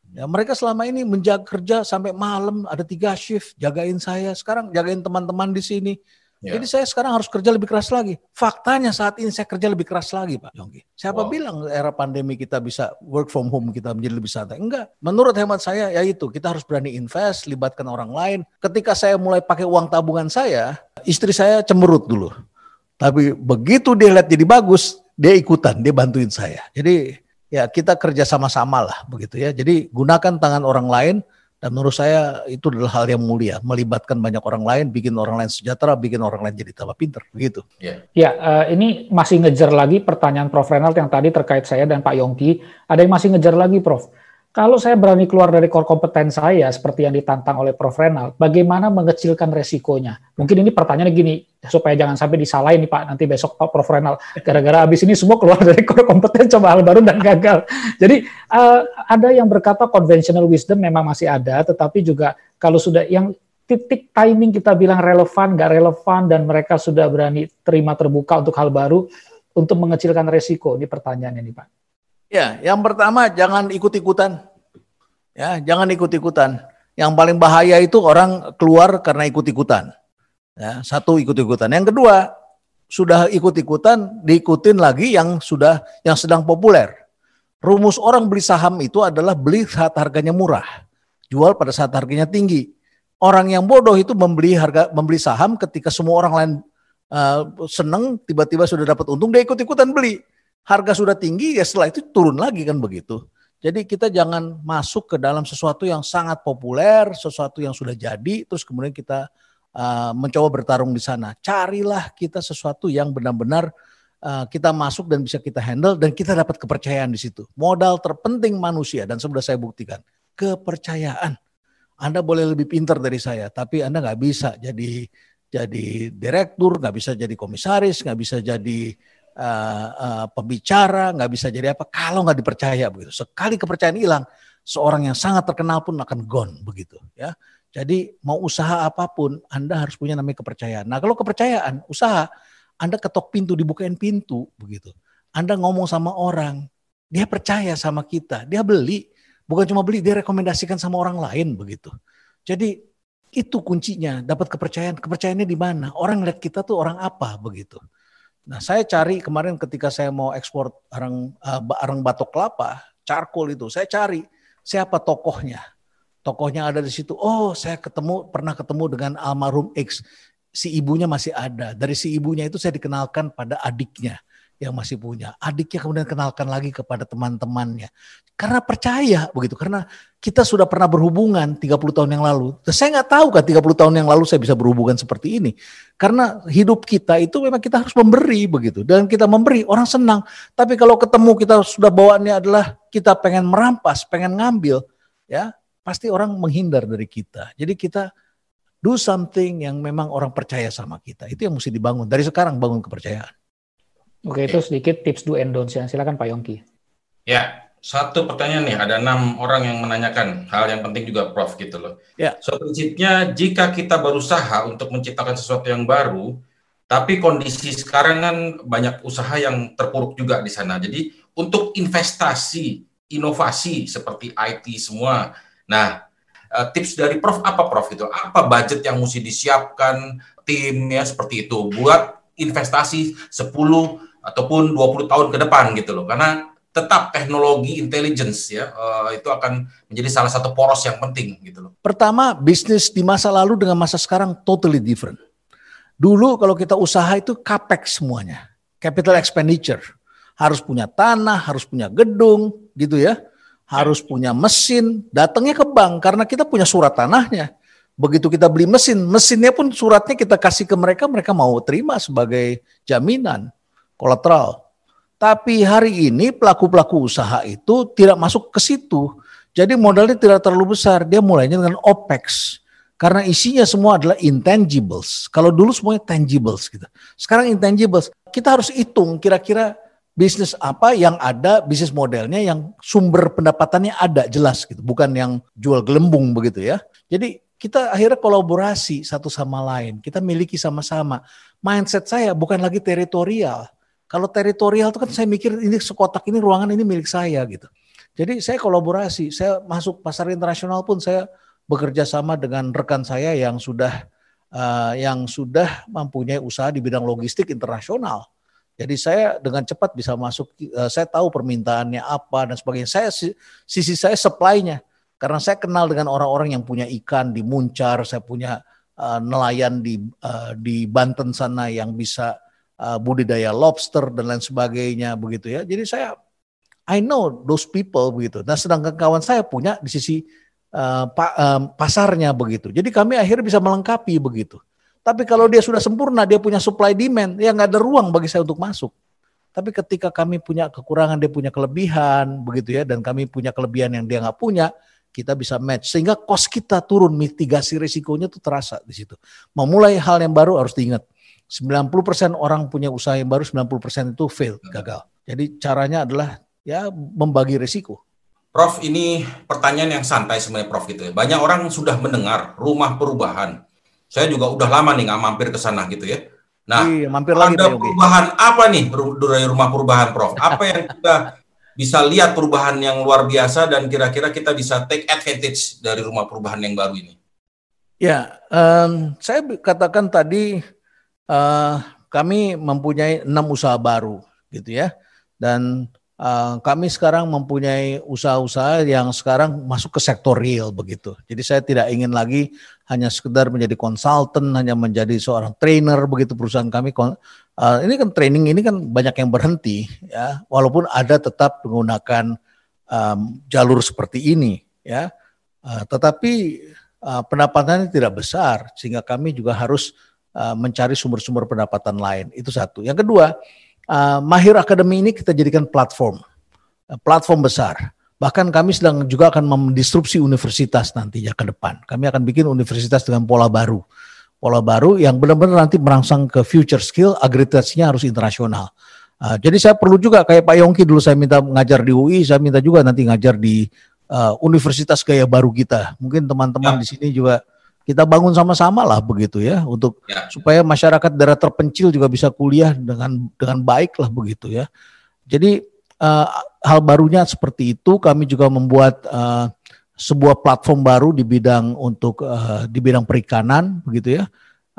Ya, mereka selama ini menjaga kerja sampai malam, ada tiga shift, jagain saya. Sekarang jagain teman-teman di sini. Ya. Jadi saya sekarang harus kerja lebih keras lagi. Faktanya saat ini saya kerja lebih keras lagi, Pak Yongki. Siapa wow. bilang era pandemi kita bisa work from home, kita menjadi lebih santai? Enggak. Menurut hemat saya, ya itu kita harus berani invest, libatkan orang lain. Ketika saya mulai pakai uang tabungan saya, istri saya cemberut dulu. Tapi begitu dia lihat jadi bagus, dia ikutan, dia bantuin saya. Jadi ya kita kerja sama-sama lah begitu ya. Jadi gunakan tangan orang lain dan menurut saya itu adalah hal yang mulia, melibatkan banyak orang lain, bikin orang lain sejahtera, bikin orang lain jadi tambah pinter, begitu. Ya, ya uh, ini masih ngejar lagi pertanyaan Prof. Renald yang tadi terkait saya dan Pak Yongki. Ada yang masih ngejar lagi, Prof. Kalau saya berani keluar dari core kompeten saya, seperti yang ditantang oleh Prof. Renal, bagaimana mengecilkan resikonya? Mungkin ini pertanyaannya gini, supaya jangan sampai disalahin nih Pak, nanti besok Pak Prof. Renal, gara-gara habis ini semua keluar dari core kompeten, coba hal baru dan gagal. Jadi uh, ada yang berkata conventional wisdom memang masih ada, tetapi juga kalau sudah yang titik timing kita bilang relevan, nggak relevan, dan mereka sudah berani terima terbuka untuk hal baru, untuk mengecilkan resiko, ini pertanyaannya nih Pak. Ya, yang pertama jangan ikut-ikutan. Ya, jangan ikut-ikutan. Yang paling bahaya itu orang keluar karena ikut-ikutan. Ya, satu ikut-ikutan. Yang kedua, sudah ikut-ikutan, diikutin lagi yang sudah yang sedang populer. Rumus orang beli saham itu adalah beli saat harganya murah, jual pada saat harganya tinggi. Orang yang bodoh itu membeli harga membeli saham ketika semua orang lain uh, seneng, tiba-tiba sudah dapat untung, dia ikut-ikutan beli harga sudah tinggi ya setelah itu turun lagi kan begitu. Jadi kita jangan masuk ke dalam sesuatu yang sangat populer, sesuatu yang sudah jadi, terus kemudian kita uh, mencoba bertarung di sana. Carilah kita sesuatu yang benar-benar uh, kita masuk dan bisa kita handle dan kita dapat kepercayaan di situ. Modal terpenting manusia dan sudah saya buktikan kepercayaan. Anda boleh lebih pintar dari saya, tapi Anda nggak bisa jadi jadi direktur, nggak bisa jadi komisaris, nggak bisa jadi uh, uh, pembicara, nggak bisa jadi apa kalau nggak dipercaya begitu. Sekali kepercayaan hilang, seorang yang sangat terkenal pun akan gone begitu ya. Jadi mau usaha apa pun Anda harus punya namanya kepercayaan. Nah kalau kepercayaan usaha Anda ketok pintu dibukain pintu begitu. Anda ngomong sama orang, dia percaya sama kita, dia beli, bukan cuma beli, dia rekomendasikan sama orang lain begitu. Jadi itu kuncinya, dapat kepercayaan. Kepercayaannya di mana? Orang lihat kita tuh orang apa begitu. Nah, saya cari kemarin ketika saya mau ekspor arang uh, arang batok kelapa, charcoal itu, saya cari siapa tokohnya. Tokohnya ada di situ. Oh, saya ketemu pernah ketemu dengan almarhum X. Si ibunya masih ada. Dari si ibunya itu saya dikenalkan pada adiknya yang masih punya. Adiknya kemudian kenalkan lagi kepada teman-temannya. Karena percaya begitu. Karena kita sudah pernah berhubungan 30 tahun yang lalu. Saya nggak tahu kan 30 tahun yang lalu saya bisa berhubungan seperti ini. Karena hidup kita itu memang kita harus memberi begitu. Dan kita memberi orang senang. Tapi kalau ketemu kita sudah bawaannya adalah kita pengen merampas, pengen ngambil. ya Pasti orang menghindar dari kita. Jadi kita do something yang memang orang percaya sama kita. Itu yang mesti dibangun. Dari sekarang bangun kepercayaan. Oke, itu sedikit tips do and don'ts ya. Silakan Pak Yongki. Ya, satu pertanyaan nih, ada enam orang yang menanyakan hal yang penting juga Prof gitu loh. Ya. So prinsipnya jika kita berusaha untuk menciptakan sesuatu yang baru, tapi kondisi sekarang kan banyak usaha yang terpuruk juga di sana. Jadi untuk investasi, inovasi seperti IT semua. Nah, eh, tips dari Prof apa Prof itu? Apa budget yang mesti disiapkan timnya seperti itu buat investasi 10 ataupun 20 tahun ke depan gitu loh. Karena tetap teknologi intelligence ya uh, itu akan menjadi salah satu poros yang penting gitu loh. Pertama, bisnis di masa lalu dengan masa sekarang totally different. Dulu kalau kita usaha itu capex semuanya, capital expenditure. Harus punya tanah, harus punya gedung gitu ya. Harus punya mesin, datangnya ke bank karena kita punya surat tanahnya. Begitu kita beli mesin, mesinnya pun suratnya kita kasih ke mereka, mereka mau terima sebagai jaminan kolateral. Tapi hari ini pelaku-pelaku usaha itu tidak masuk ke situ. Jadi modalnya tidak terlalu besar. Dia mulainya dengan OPEX. Karena isinya semua adalah intangibles. Kalau dulu semuanya tangibles gitu. Sekarang intangibles. Kita harus hitung kira-kira bisnis apa yang ada, bisnis modelnya yang sumber pendapatannya ada jelas gitu. Bukan yang jual gelembung begitu ya. Jadi kita akhirnya kolaborasi satu sama lain. Kita miliki sama-sama. Mindset saya bukan lagi teritorial kalau teritorial itu kan saya mikir ini sekotak ini ruangan ini milik saya gitu. Jadi saya kolaborasi, saya masuk pasar internasional pun saya bekerja sama dengan rekan saya yang sudah uh, yang sudah mempunyai usaha di bidang logistik internasional. Jadi saya dengan cepat bisa masuk, uh, saya tahu permintaannya apa dan sebagainya. Saya sisi saya supply-nya karena saya kenal dengan orang-orang yang punya ikan di Muncar, saya punya uh, nelayan di uh, di Banten sana yang bisa uh, budidaya lobster dan lain sebagainya begitu ya. Jadi saya I know those people begitu. Nah, sedangkan kawan saya punya di sisi uh, pa, uh, pasarnya begitu. Jadi kami akhirnya bisa melengkapi begitu. Tapi kalau dia sudah sempurna, dia punya supply demand, ya nggak ada ruang bagi saya untuk masuk. Tapi ketika kami punya kekurangan, dia punya kelebihan, begitu ya, dan kami punya kelebihan yang dia nggak punya, kita bisa match sehingga cost kita turun, mitigasi risikonya tuh terasa di situ. Memulai hal yang baru harus diingat. 90% orang punya usaha yang baru, 90% itu fail, gagal. Jadi caranya adalah ya membagi risiko. Prof, ini pertanyaan yang santai sebenarnya Prof gitu ya. Banyak orang sudah mendengar rumah perubahan. Saya juga udah lama nih nggak mampir ke sana gitu ya. Nah, iya, mampir lagi, ada perubahan apa nih dari rumah perubahan Prof? Apa yang kita bisa lihat perubahan yang luar biasa dan kira-kira kita bisa take advantage dari rumah perubahan yang baru ini? Ya, um, saya katakan tadi uh, kami mempunyai enam usaha baru gitu ya. Dan Uh, kami sekarang mempunyai usaha-usaha yang sekarang masuk ke sektor real begitu. Jadi saya tidak ingin lagi hanya sekedar menjadi konsultan, hanya menjadi seorang trainer begitu perusahaan kami. Uh, ini kan training ini kan banyak yang berhenti ya, walaupun ada tetap menggunakan um, jalur seperti ini ya. Uh, tetapi uh, pendapatannya tidak besar sehingga kami juga harus uh, mencari sumber-sumber pendapatan lain. Itu satu. Yang kedua uh, Mahir Academy ini kita jadikan platform, uh, platform besar. Bahkan kami sedang juga akan mendisrupsi universitas nantinya ke depan. Kami akan bikin universitas dengan pola baru. Pola baru yang benar-benar nanti merangsang ke future skill, agreditasinya harus internasional. Uh, jadi saya perlu juga kayak Pak Yongki dulu saya minta mengajar di UI, saya minta juga nanti ngajar di uh, universitas gaya baru kita. Mungkin teman-teman ya. di sini juga kita bangun sama-sama lah begitu ya untuk ya. supaya masyarakat daerah terpencil juga bisa kuliah dengan dengan baik lah begitu ya. Jadi uh, hal barunya seperti itu kami juga membuat uh, sebuah platform baru di bidang untuk uh, di bidang perikanan begitu ya.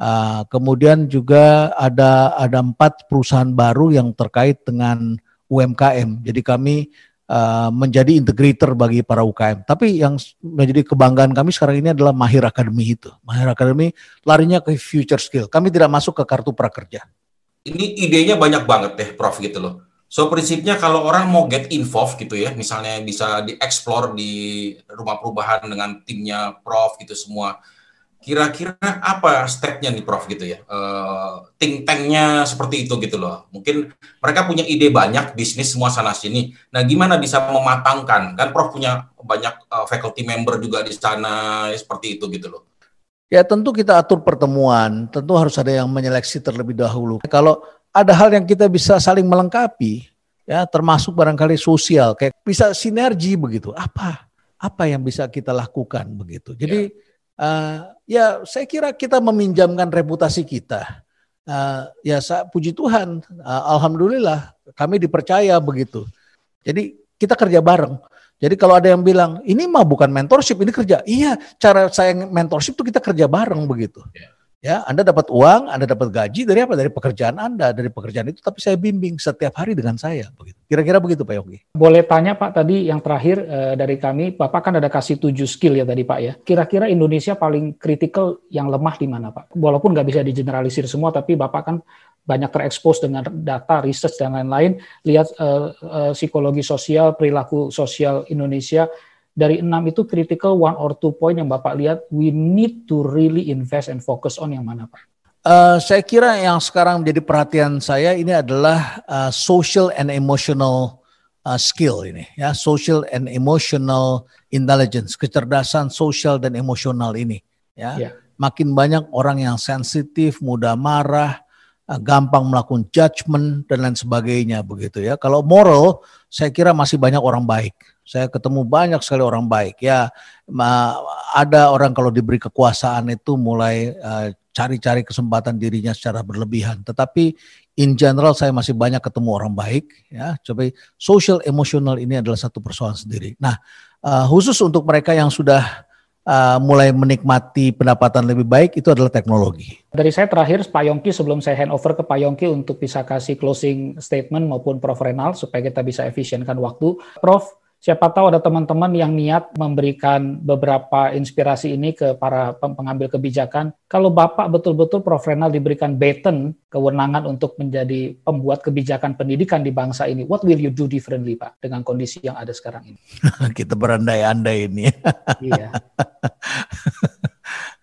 Uh, kemudian juga ada ada empat perusahaan baru yang terkait dengan UMKM. Jadi kami Uh, menjadi integrator bagi para UKM. Tapi yang menjadi kebanggaan kami sekarang ini adalah Mahir Academy itu. Mahir Academy larinya ke future skill. Kami tidak masuk ke kartu prakerja. Ini idenya banyak banget deh, Prof gitu loh. So prinsipnya kalau orang mau get involved gitu ya, misalnya bisa dieksplor di rumah perubahan dengan timnya Prof gitu semua kira-kira apa stepnya nih Prof gitu ya? Uh, think tanknya seperti itu gitu loh. Mungkin mereka punya ide banyak bisnis semua sana sini. Nah gimana bisa mematangkan? Kan Prof punya banyak uh, faculty member juga di sana ya, seperti itu gitu loh. Ya tentu kita atur pertemuan. Tentu harus ada yang menyeleksi terlebih dahulu. Kalau ada hal yang kita bisa saling melengkapi ya termasuk barangkali sosial kayak bisa sinergi begitu. Apa? Apa yang bisa kita lakukan begitu? Jadi ya uh, ya saya kira kita meminjamkan reputasi kita. Uh, ya saya puji Tuhan, uh, alhamdulillah kami dipercaya begitu. Jadi kita kerja bareng. Jadi kalau ada yang bilang ini mah bukan mentorship, ini kerja. Iya, cara saya mentorship itu kita kerja bareng begitu. Yeah. Ya, Anda dapat uang, Anda dapat gaji dari apa? Dari pekerjaan Anda, dari pekerjaan itu. Tapi saya bimbing setiap hari dengan saya. Begitu. Kira-kira begitu Pak Yogi. Boleh tanya Pak tadi yang terakhir e, dari kami, Bapak kan ada kasih tujuh skill ya tadi Pak ya. Kira-kira Indonesia paling kritikal yang lemah di mana Pak? Walaupun nggak bisa digeneralisir semua, tapi Bapak kan banyak terekspos dengan data, research dan lain-lain. Lihat e, e, psikologi sosial, perilaku sosial Indonesia dari enam itu critical one or two point yang Bapak lihat we need to really invest and focus on yang mana Pak? Uh, saya kira yang sekarang menjadi perhatian saya ini adalah uh, social and emotional uh, skill ini ya social and emotional intelligence kecerdasan sosial dan emosional ini ya yeah. makin banyak orang yang sensitif mudah marah gampang melakukan judgment dan lain sebagainya begitu ya kalau moral saya kira masih banyak orang baik saya ketemu banyak sekali orang baik ya. Ada orang kalau diberi kekuasaan itu mulai uh, cari-cari kesempatan dirinya secara berlebihan. Tetapi in general saya masih banyak ketemu orang baik ya. Coba social emotional ini adalah satu persoalan sendiri. Nah, uh, khusus untuk mereka yang sudah uh, mulai menikmati pendapatan lebih baik itu adalah teknologi. Dari saya terakhir Pak Yongki sebelum saya hand over ke Pak Yongki untuk bisa kasih closing statement maupun Prof Renal supaya kita bisa efisienkan waktu. Prof, siapa tahu ada teman-teman yang niat memberikan beberapa inspirasi ini ke para pengambil kebijakan. Kalau Bapak betul-betul Prof. Renal diberikan baton, kewenangan untuk menjadi pembuat kebijakan pendidikan di bangsa ini, what will you do differently Pak dengan kondisi yang ada sekarang ini? Kita berandai-andai ini. iya.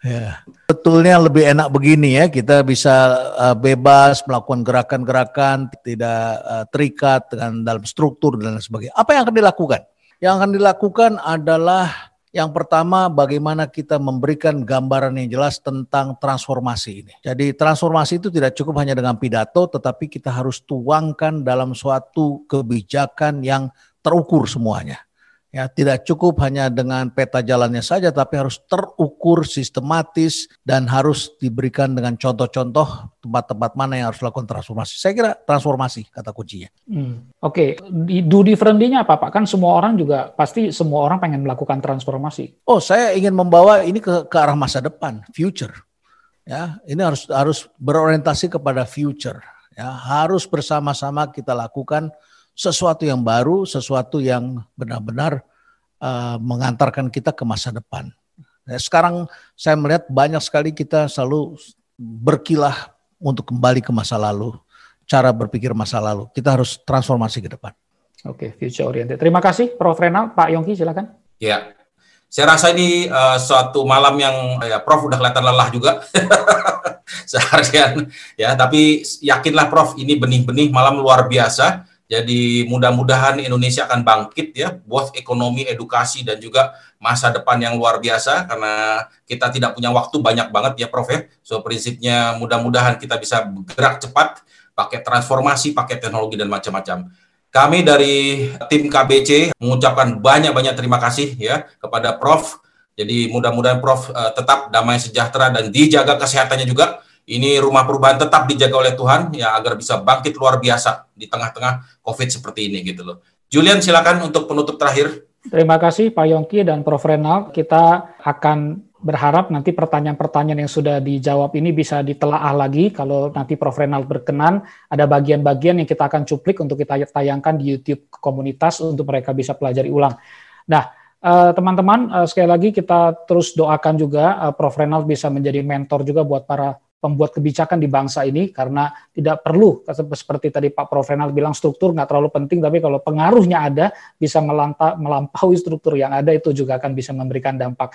ya. Betulnya lebih enak begini ya, kita bisa uh, bebas melakukan gerakan-gerakan, tidak uh, terikat dengan dalam struktur dan lain sebagainya. Apa yang akan dilakukan? Yang akan dilakukan adalah yang pertama bagaimana kita memberikan gambaran yang jelas tentang transformasi ini. Jadi transformasi itu tidak cukup hanya dengan pidato, tetapi kita harus tuangkan dalam suatu kebijakan yang terukur semuanya. Ya, tidak cukup hanya dengan peta jalannya saja, tapi harus terukur, sistematis, dan harus diberikan dengan contoh-contoh tempat-tempat mana yang harus lakukan transformasi. Saya kira transformasi kata kuncinya. Hmm. Oke, okay. do differently-nya apa Pak? Kan semua orang juga pasti semua orang pengen melakukan transformasi. Oh, saya ingin membawa ini ke, ke arah masa depan, future. Ya, ini harus harus berorientasi kepada future. Ya, harus bersama-sama kita lakukan sesuatu yang baru, sesuatu yang benar-benar uh, mengantarkan kita ke masa depan. Nah, sekarang saya melihat banyak sekali kita selalu berkilah untuk kembali ke masa lalu, cara berpikir masa lalu. Kita harus transformasi ke depan. Oke, okay, future oriented. Terima kasih, Prof. Renal. Pak Yongki, silakan. Ya, saya rasa ini uh, suatu malam yang ya Prof udah kelihatan lelah juga seharian ya tapi yakinlah Prof ini benih-benih malam luar biasa jadi mudah-mudahan Indonesia akan bangkit ya, buat ekonomi, edukasi dan juga masa depan yang luar biasa karena kita tidak punya waktu banyak banget ya Prof ya. So prinsipnya mudah-mudahan kita bisa bergerak cepat, pakai transformasi, pakai teknologi dan macam-macam. Kami dari tim KBC mengucapkan banyak-banyak terima kasih ya kepada Prof. Jadi mudah-mudahan Prof uh, tetap damai sejahtera dan dijaga kesehatannya juga ini rumah perubahan tetap dijaga oleh Tuhan ya agar bisa bangkit luar biasa di tengah-tengah COVID seperti ini gitu loh. Julian silakan untuk penutup terakhir. Terima kasih Pak Yongki dan Prof Renal. Kita akan berharap nanti pertanyaan-pertanyaan yang sudah dijawab ini bisa ditelaah lagi. Kalau nanti Prof Renal berkenan, ada bagian-bagian yang kita akan cuplik untuk kita tayangkan di YouTube komunitas untuk mereka bisa pelajari ulang. Nah, eh, teman-teman, uh, sekali lagi kita terus doakan juga uh, Prof Renal bisa menjadi mentor juga buat para pembuat kebijakan di bangsa ini karena tidak perlu seperti tadi Pak Prof. Renal bilang struktur nggak terlalu penting tapi kalau pengaruhnya ada bisa melampaui struktur yang ada itu juga akan bisa memberikan dampak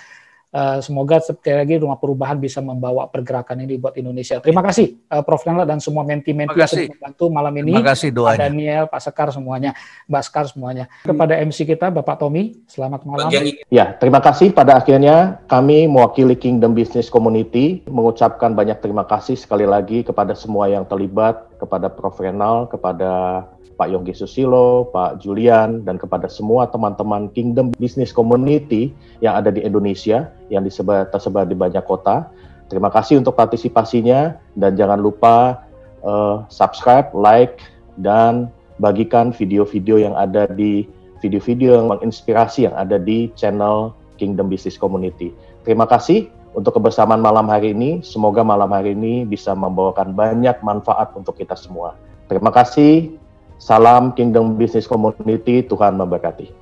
Uh, semoga sekali lagi rumah perubahan bisa membawa pergerakan ini buat Indonesia. Terima kasih uh, Prof Nela dan semua menti-menti yang membantu malam ini. Terima kasih doanya. Pak Daniel, Pak Sekar semuanya, Mbak Sekar semuanya. Kepada MC kita Bapak Tommy, selamat malam. Ya, terima kasih pada akhirnya kami mewakili Kingdom Business Community mengucapkan banyak terima kasih sekali lagi kepada semua yang terlibat, kepada Prof Renal, kepada Pak Yonggi Susilo, Pak Julian, dan kepada semua teman-teman Kingdom Business Community yang ada di Indonesia, yang disebar, tersebar di banyak kota. Terima kasih untuk partisipasinya, dan jangan lupa uh, subscribe, like, dan bagikan video-video yang ada di video-video yang menginspirasi yang ada di channel Kingdom Business Community. Terima kasih untuk kebersamaan malam hari ini. Semoga malam hari ini bisa membawakan banyak manfaat untuk kita semua. Terima kasih. Salam Kingdom Business Community, Tuhan memberkati.